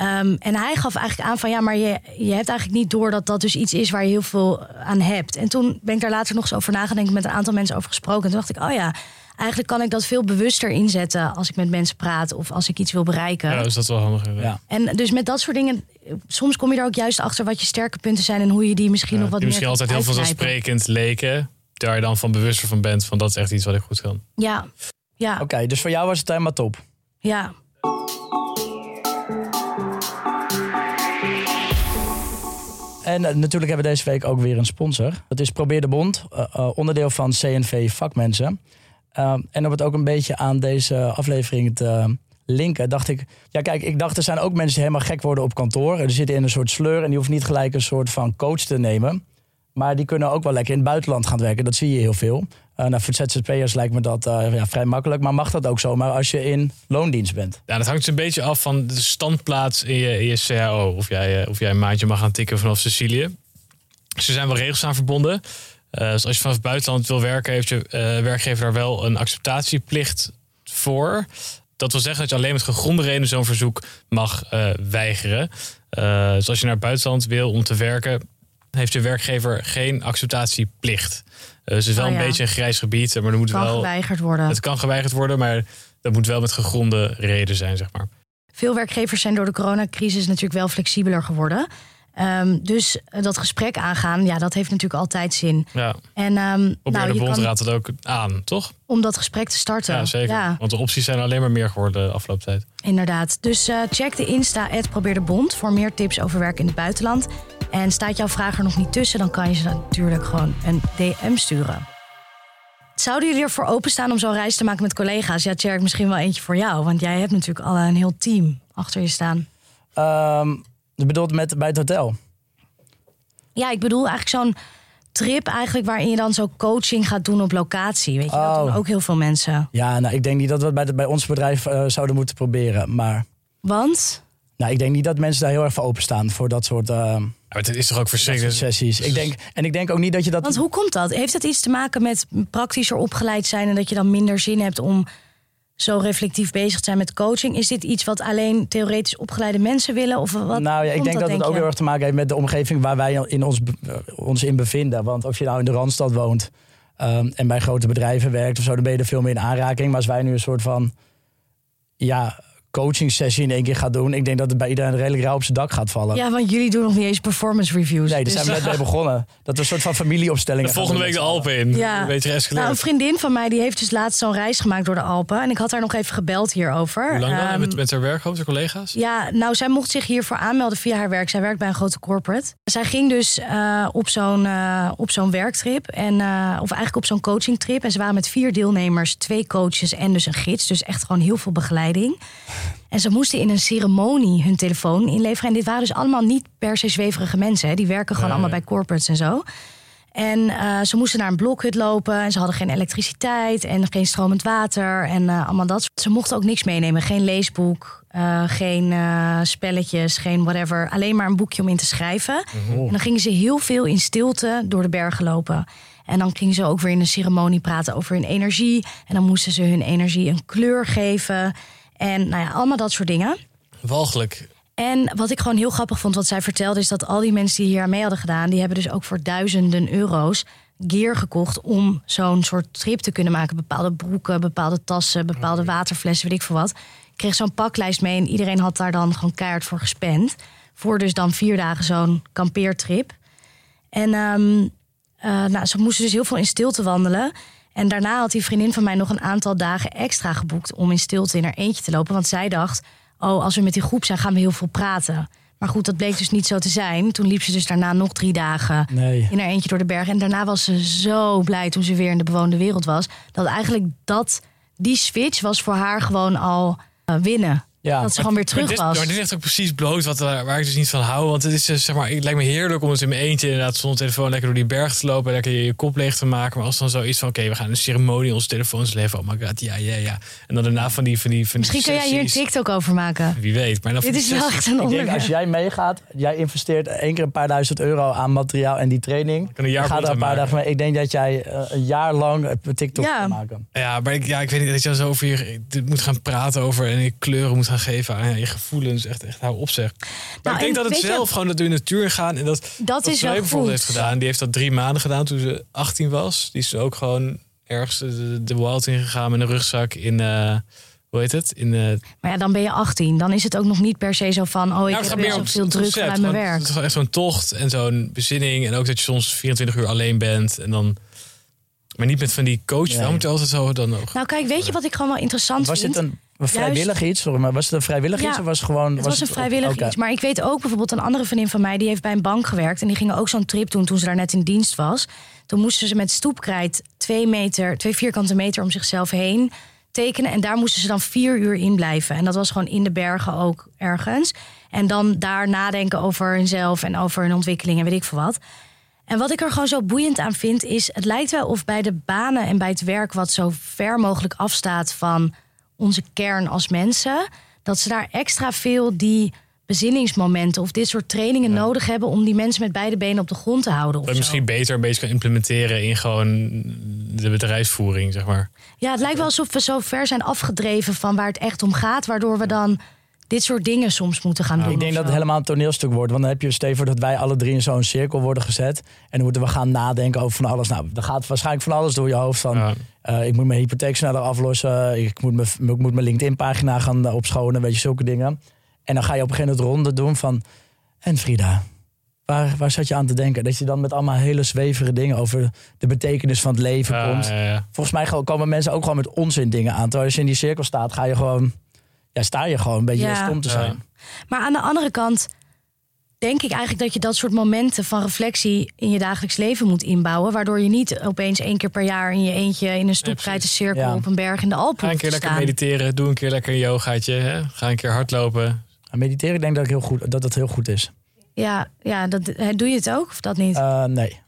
Ehm, en hij gaf eigenlijk aan van ja, maar je, je hebt eigenlijk niet door dat dat dus iets is waar je heel veel aan hebt. En toen ben ik daar later nog eens over nagedacht, met een aantal mensen over gesproken. En toen dacht ik, oh ja, eigenlijk kan ik dat veel bewuster inzetten als ik met mensen praat of als ik iets wil bereiken. Ja, dus dat is wel handig. Ja. En dus met dat soort dingen, soms kom je er ook juist achter wat je sterke punten zijn en hoe je die misschien Ja, nog wat die meer misschien altijd heel vanzelfsprekend leken. Daar je dan van bewuster van bent van dat is echt iets wat ik goed kan. Ja, ja, Oké, dus voor jou was het helemaal top. ja. En eh, natuurlijk hebben we deze week ook weer een sponsor. Dat is Probeer de Bond, eh, eh, onderdeel van CNV Vakmensen. En om het ook een beetje aan deze aflevering te linken, dacht ik... Ja, kijk, ik dacht er zijn ook mensen die helemaal gek worden op kantoor. Die zitten in een soort sleur en die hoeft niet gelijk een soort van coach te nemen. Maar die kunnen ook wel lekker in het buitenland gaan werken. Dat zie je heel veel. Eh nou, voor ZZP'ers lijkt me dat eh, ja, vrij makkelijk. Maar mag dat ook zomaar als je in loondienst bent? Ja, dat hangt een beetje af van de standplaats in je, in CAO. Of jij, eh, of jij een maandje mag gaan tikken vanaf Sicilië. Er zijn wel regels aan verbonden. Uh, dus als je vanaf het buitenland wil werken, heeft je uh, werkgever daar wel een acceptatieplicht voor. Dat wil zeggen dat je alleen met gegronde reden zo'n verzoek mag uh, weigeren. dus als je naar het buitenland wil om te werken, heeft je werkgever geen acceptatieplicht. dus het is wel Oh, een beetje een grijs gebied. Maar er moet Kan wel, geweigerd worden. het kan geweigerd worden, maar dat moet wel met gegronde reden zijn, zeg maar. Veel werkgevers zijn door de coronacrisis natuurlijk wel flexibeler geworden. Ehm, dus eh, dat gesprek aangaan, ja, dat heeft natuurlijk altijd zin. Ja, En probeer nou, de bond kan, raadt het ook aan, toch? om dat gesprek te starten. Ja, zeker. Ja, Want de opties zijn alleen maar meer geworden de afgelopen tijd. inderdaad. Dus eh, check de Insta, probeer de bond, voor meer tips over werk in het buitenland. En staat jouw vraag er nog niet tussen, dan kan je ze natuurlijk gewoon een DM sturen. Zouden jullie ervoor openstaan om zo'n reis te maken met collega's? Ja, Tjerk, misschien wel eentje voor jou. Want jij hebt natuurlijk al een heel team achter je staan. Ehm, je bedoelt met, bij het hotel? Ja, ik bedoel eigenlijk zo'n trip eigenlijk waarin je dan zo coaching gaat doen op locatie. Weet je, dat Oh. doen ook heel veel mensen. Ja, nou, ik denk niet dat we het bij, bij ons bedrijf eh, zouden moeten proberen. Maar Want? Nou, ik denk niet dat mensen daar heel erg voor openstaan voor dat soort, Ja, maar het is toch ook verschrikkelijk. sessies. Ik denk, en ik denk ook niet dat je dat. Want hoe komt dat? Heeft dat iets te maken met praktischer opgeleid zijn en dat je dan minder zin hebt om zo reflectief bezig te zijn met coaching? Is dit iets wat alleen theoretisch opgeleide mensen willen? Of wat nou ja, ik denk dat, het ook je? heel erg te maken heeft met de omgeving waar wij in ons, eh, ons in bevinden. Want of je nou in de Randstad woont ehm, en bij grote bedrijven werkt of zo, dan ben je er veel meer in aanraking. Maar als wij nu een soort van ja, coaching sessie in één keer gaan doen, ik denk dat het bij iedereen redelijk rauw op zijn dak gaat vallen. Ja, want jullie doen nog niet eens performance reviews. Nee, daar Dus- zijn we net mee begonnen. Dat we een soort van familieopstelling De volgende week de Alpen in. Ja. Een beetje Nou, een vriendin van mij die heeft dus laatst zo'n reis gemaakt door de Alpen. En ik had haar nog even gebeld hierover. Hoe lang dan? Ehm, met, met haar werkhoofd, haar collega's? Ja, nou, zij mocht zich hiervoor aanmelden via haar werk. Zij werkt bij een grote corporate. Zij ging dus eh, op zo'n eh, op zo'n werktrip. En, eh, of eigenlijk op zo'n coachingtrip. En ze waren met vier deelnemers, twee coaches en dus een gids. Dus echt gewoon heel veel begeleiding. En ze moesten in een ceremonie hun telefoon inleveren. En dit waren dus allemaal niet per se zweverige mensen. Hè. Die werken gewoon allemaal bij corporates en zo. En eh, ze moesten naar een blokhut lopen. En ze hadden geen elektriciteit en geen stromend water. En eh, allemaal dat. Ze mochten ook niks meenemen. Geen leesboek, eh, geen spelletjes, geen whatever. Alleen maar een boekje om in te schrijven. En dan gingen ze heel veel in stilte door de bergen lopen. En dan gingen ze ook weer in een ceremonie praten over hun energie. En dan moesten ze hun energie een kleur geven. En nou ja, allemaal dat soort dingen. Walgelijk. En wat ik gewoon heel grappig vond, wat zij vertelde, is dat al die mensen die hier mee hadden gedaan, die hebben dus ook voor duizenden euro's gear gekocht om zo'n soort trip te kunnen maken. Bepaalde broeken, bepaalde tassen, bepaalde waterflessen, weet ik veel wat. Ik kreeg zo'n paklijst mee en iedereen had daar dan gewoon keihard voor gespend. Voor dus dan vier dagen zo'n kampeertrip. En ehm, eh, nou, ze moesten dus heel veel in stilte wandelen. En daarna had die vriendin van mij nog een aantal dagen extra geboekt om in stilte in haar eentje te lopen. Want zij dacht, oh, als we met die groep zijn, gaan we heel veel praten. Maar goed, dat bleek dus niet zo te zijn. Toen liep ze dus daarna nog drie dagen Nee. in haar eentje door de bergen. En daarna was ze zo blij toen ze weer in de bewoonde wereld was. Dat eigenlijk dat, die switch was voor haar gewoon al eh, winnen. Ja. dat ze gewoon weer Maar terug dit, was. maar dit ligt ook precies bloot wat, waar waar ik dus niet van hou. Want het, is, eh, zeg maar, het lijkt me heerlijk om het in mijn eentje inderdaad zonder telefoon lekker door die berg te lopen. En lekker je, je kop leeg te maken. Maar als dan zoiets van, oké, we gaan een ceremonie onze telefoons leven. Oh my god, ja, ja, ja. En dan daarna van die van die van die Misschien kun jij hier een. TikTok over maken. Wie weet. Maar dan Dit is wel echt een Ik denk, onderwerp. als jij meegaat, jij investeert één keer een paar duizend euro aan materiaal en die training. kan een jaar ga er een paar maken. dagen mee. Ik denk dat jij eh, een jaar lang TikTok Ja. kan maken. Ja, maar ik, ja, ik weet niet dat je zo over je dit moet gaan praten over en je kleuren moet gaan geven aan je gevoelens. Echt, echt hou op zeg. Maar Nou, ik denk en dat het je- zelf gewoon dat we in de natuur gaan en dat Dat is Zoe wel bijvoorbeeld goed. heeft gedaan. Die heeft dat drie maanden gedaan toen ze 18 was. Die is ook gewoon ergens de, de wild ingegaan met een rugzak in eh, hoe heet het? In eh, Maar ja, dan ben je 18. Dan is het ook nog niet per se zo van... oh, ik Nou, het heb zoveel het druk concept, vanuit mijn werk. Het is gewoon echt zo'n tocht en zo'n bezinning. En ook dat je soms 24 uur alleen bent. En dan, maar niet met van die coach. Nee. Waarom moet je altijd zo dan nog? Nou kijk, weet je wat ik gewoon wel interessant Was vind? dit een, een vrijwillig iets? Sorry, maar was het een vrijwillig Ja, iets of was het gewoon... Het was, een vrijwillig iets. Maar ik weet ook bijvoorbeeld een andere vriendin van mij... die heeft bij een bank gewerkt. En die gingen ook zo'n trip doen toen ze daar net in dienst was. Toen moesten ze met stoepkrijt twee, meter, twee vierkante meter om zichzelf heen tekenen. En daar moesten ze dan vier uur in blijven. En dat was gewoon in de bergen ook ergens. En dan daar nadenken over hunzelf en over hun ontwikkeling en weet ik veel wat. En wat ik er gewoon zo boeiend aan vind, is het lijkt wel of bij de banen en bij het werk wat zo ver mogelijk afstaat van onze kern als mensen, dat ze daar extra veel die bezinningsmomenten of dit soort trainingen nodig hebben om die mensen met beide benen op de grond te houden. Of Dat misschien beter een beetje kan implementeren in gewoon de bedrijfsvoering, zeg maar. Ja, het lijkt wel alsof we zo ver zijn afgedreven van waar het echt om gaat, waardoor we dan dit soort dingen soms moeten gaan doen. Ik denk dat het helemaal een toneelstuk wordt. Want dan heb je stel je voor dat wij alle drie in zo'n cirkel worden gezet. En dan moeten we gaan nadenken over van alles. Nou, dan gaat waarschijnlijk van alles door je hoofd. Van, Ja. eh, ik moet mijn hypotheek sneller aflossen. Ik moet mijn, ik moet mijn LinkedIn-pagina gaan eh, opschonen. Weet je, zulke dingen. En dan ga je op een gegeven moment ronde doen van... En Frida, waar, waar zat je aan te denken? Dat je dan met allemaal hele zwevere dingen over de betekenis van het leven Ja, komt. ja, ja. Volgens mij komen mensen ook gewoon met onzin dingen aan. Terwijl als je in die cirkel staat, ga je gewoon... Ja, sta je gewoon een beetje Ja. stom te Ja. zijn. Maar aan de andere kant denk ik eigenlijk dat je dat soort momenten van reflectie in je dagelijks leven moet inbouwen. Waardoor je niet opeens één keer per jaar in je eentje in een stoepgeitencirkel Ja. op een berg in de Alpen Ga een keer lekker mediteren. Doe een keer lekker een yogaatje. Hè? Ga een keer hardlopen. En mediteren, ik denk dat, ik heel goed, dat het heel goed is. Ja, ja dat, doe je het ook of dat niet? Eh, nee.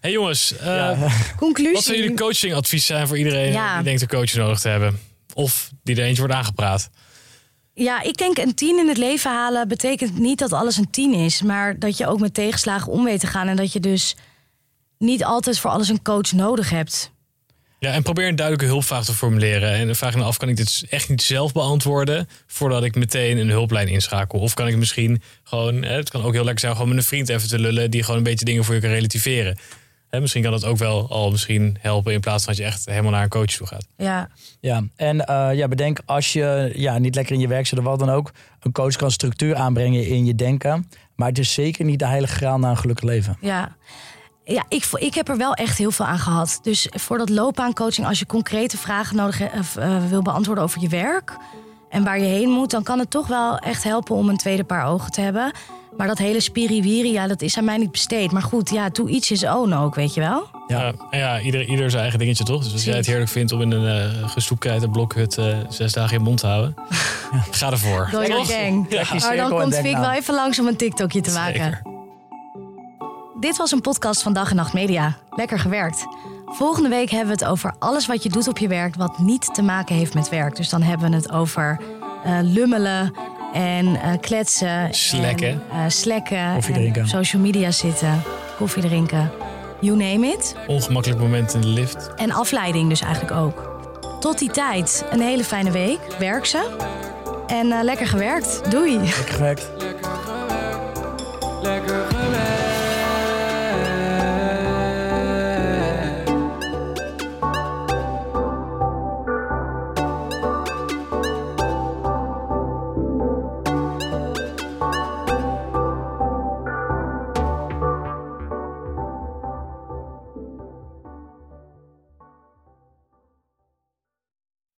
hey jongens, eh, Ja. Conclusie. wat zou jullie coachingadvies zijn voor iedereen Ja. die denkt een coach nodig te hebben? Of die er eentje wordt aangepraat? Ja, ik denk een tien in het leven halen betekent niet dat alles een tien is. Maar dat je ook met tegenslagen om weet te gaan. En dat je dus niet altijd voor alles een coach nodig hebt. Ja, en probeer een duidelijke hulpvraag te formuleren. En dan vraag me af, kan ik dit echt niet zelf beantwoorden... voordat ik meteen een hulplijn inschakel? Of kan ik misschien gewoon... Het kan ook heel lekker zijn gewoon met een vriend even te lullen... die gewoon een beetje dingen voor je kan relativeren. Hè, misschien kan dat ook wel al misschien helpen... in plaats van dat je echt helemaal naar een coach toe gaat. Ja, Ja, en eh, ja, bedenk als je ja, niet lekker in je werk zit of wat dan ook. Een coach kan structuur aanbrengen in je denken. Maar het is zeker niet de heilige graal naar een gelukkig leven. ja. Ja, ik, ik heb er wel echt heel veel aan gehad. Dus voor dat loopbaancoaching, als je concrete vragen nodig he- of, eh, wil beantwoorden over je werk en waar je heen moet, dan kan het toch wel echt helpen om een tweede paar ogen te hebben. Maar dat hele spiriwiri, ja, dat is aan mij niet besteed. Maar goed, ja, doe iets is own ook, weet je wel? Ja. Ja, en ja ieder, ieder zijn eigen dingetje toch? Dus als jij het heerlijk vindt om in een uh, blokhut... eh, zes dagen in je mond te houden... ga ervoor. Door je gang. Maar cirkel dan komt Fik na. wel even langs om een TikTokje te maken. Zeker. Dit was een podcast van Dag en Nacht Media. Lekker gewerkt. Volgende week hebben we het over alles wat je doet op je werk... wat niet te maken heeft met werk. Dus dan hebben we het over eh, lummelen en eh, kletsen. Slekken. En, eh, slekken. Koffie en drinken. op social media zitten. Koffie drinken. You name it. Ongemakkelijk moment in de lift. En afleiding dus eigenlijk ook. Tot die tijd, een hele fijne week. Werk ze. En eh, lekker gewerkt. Doei. Lekker gewerkt.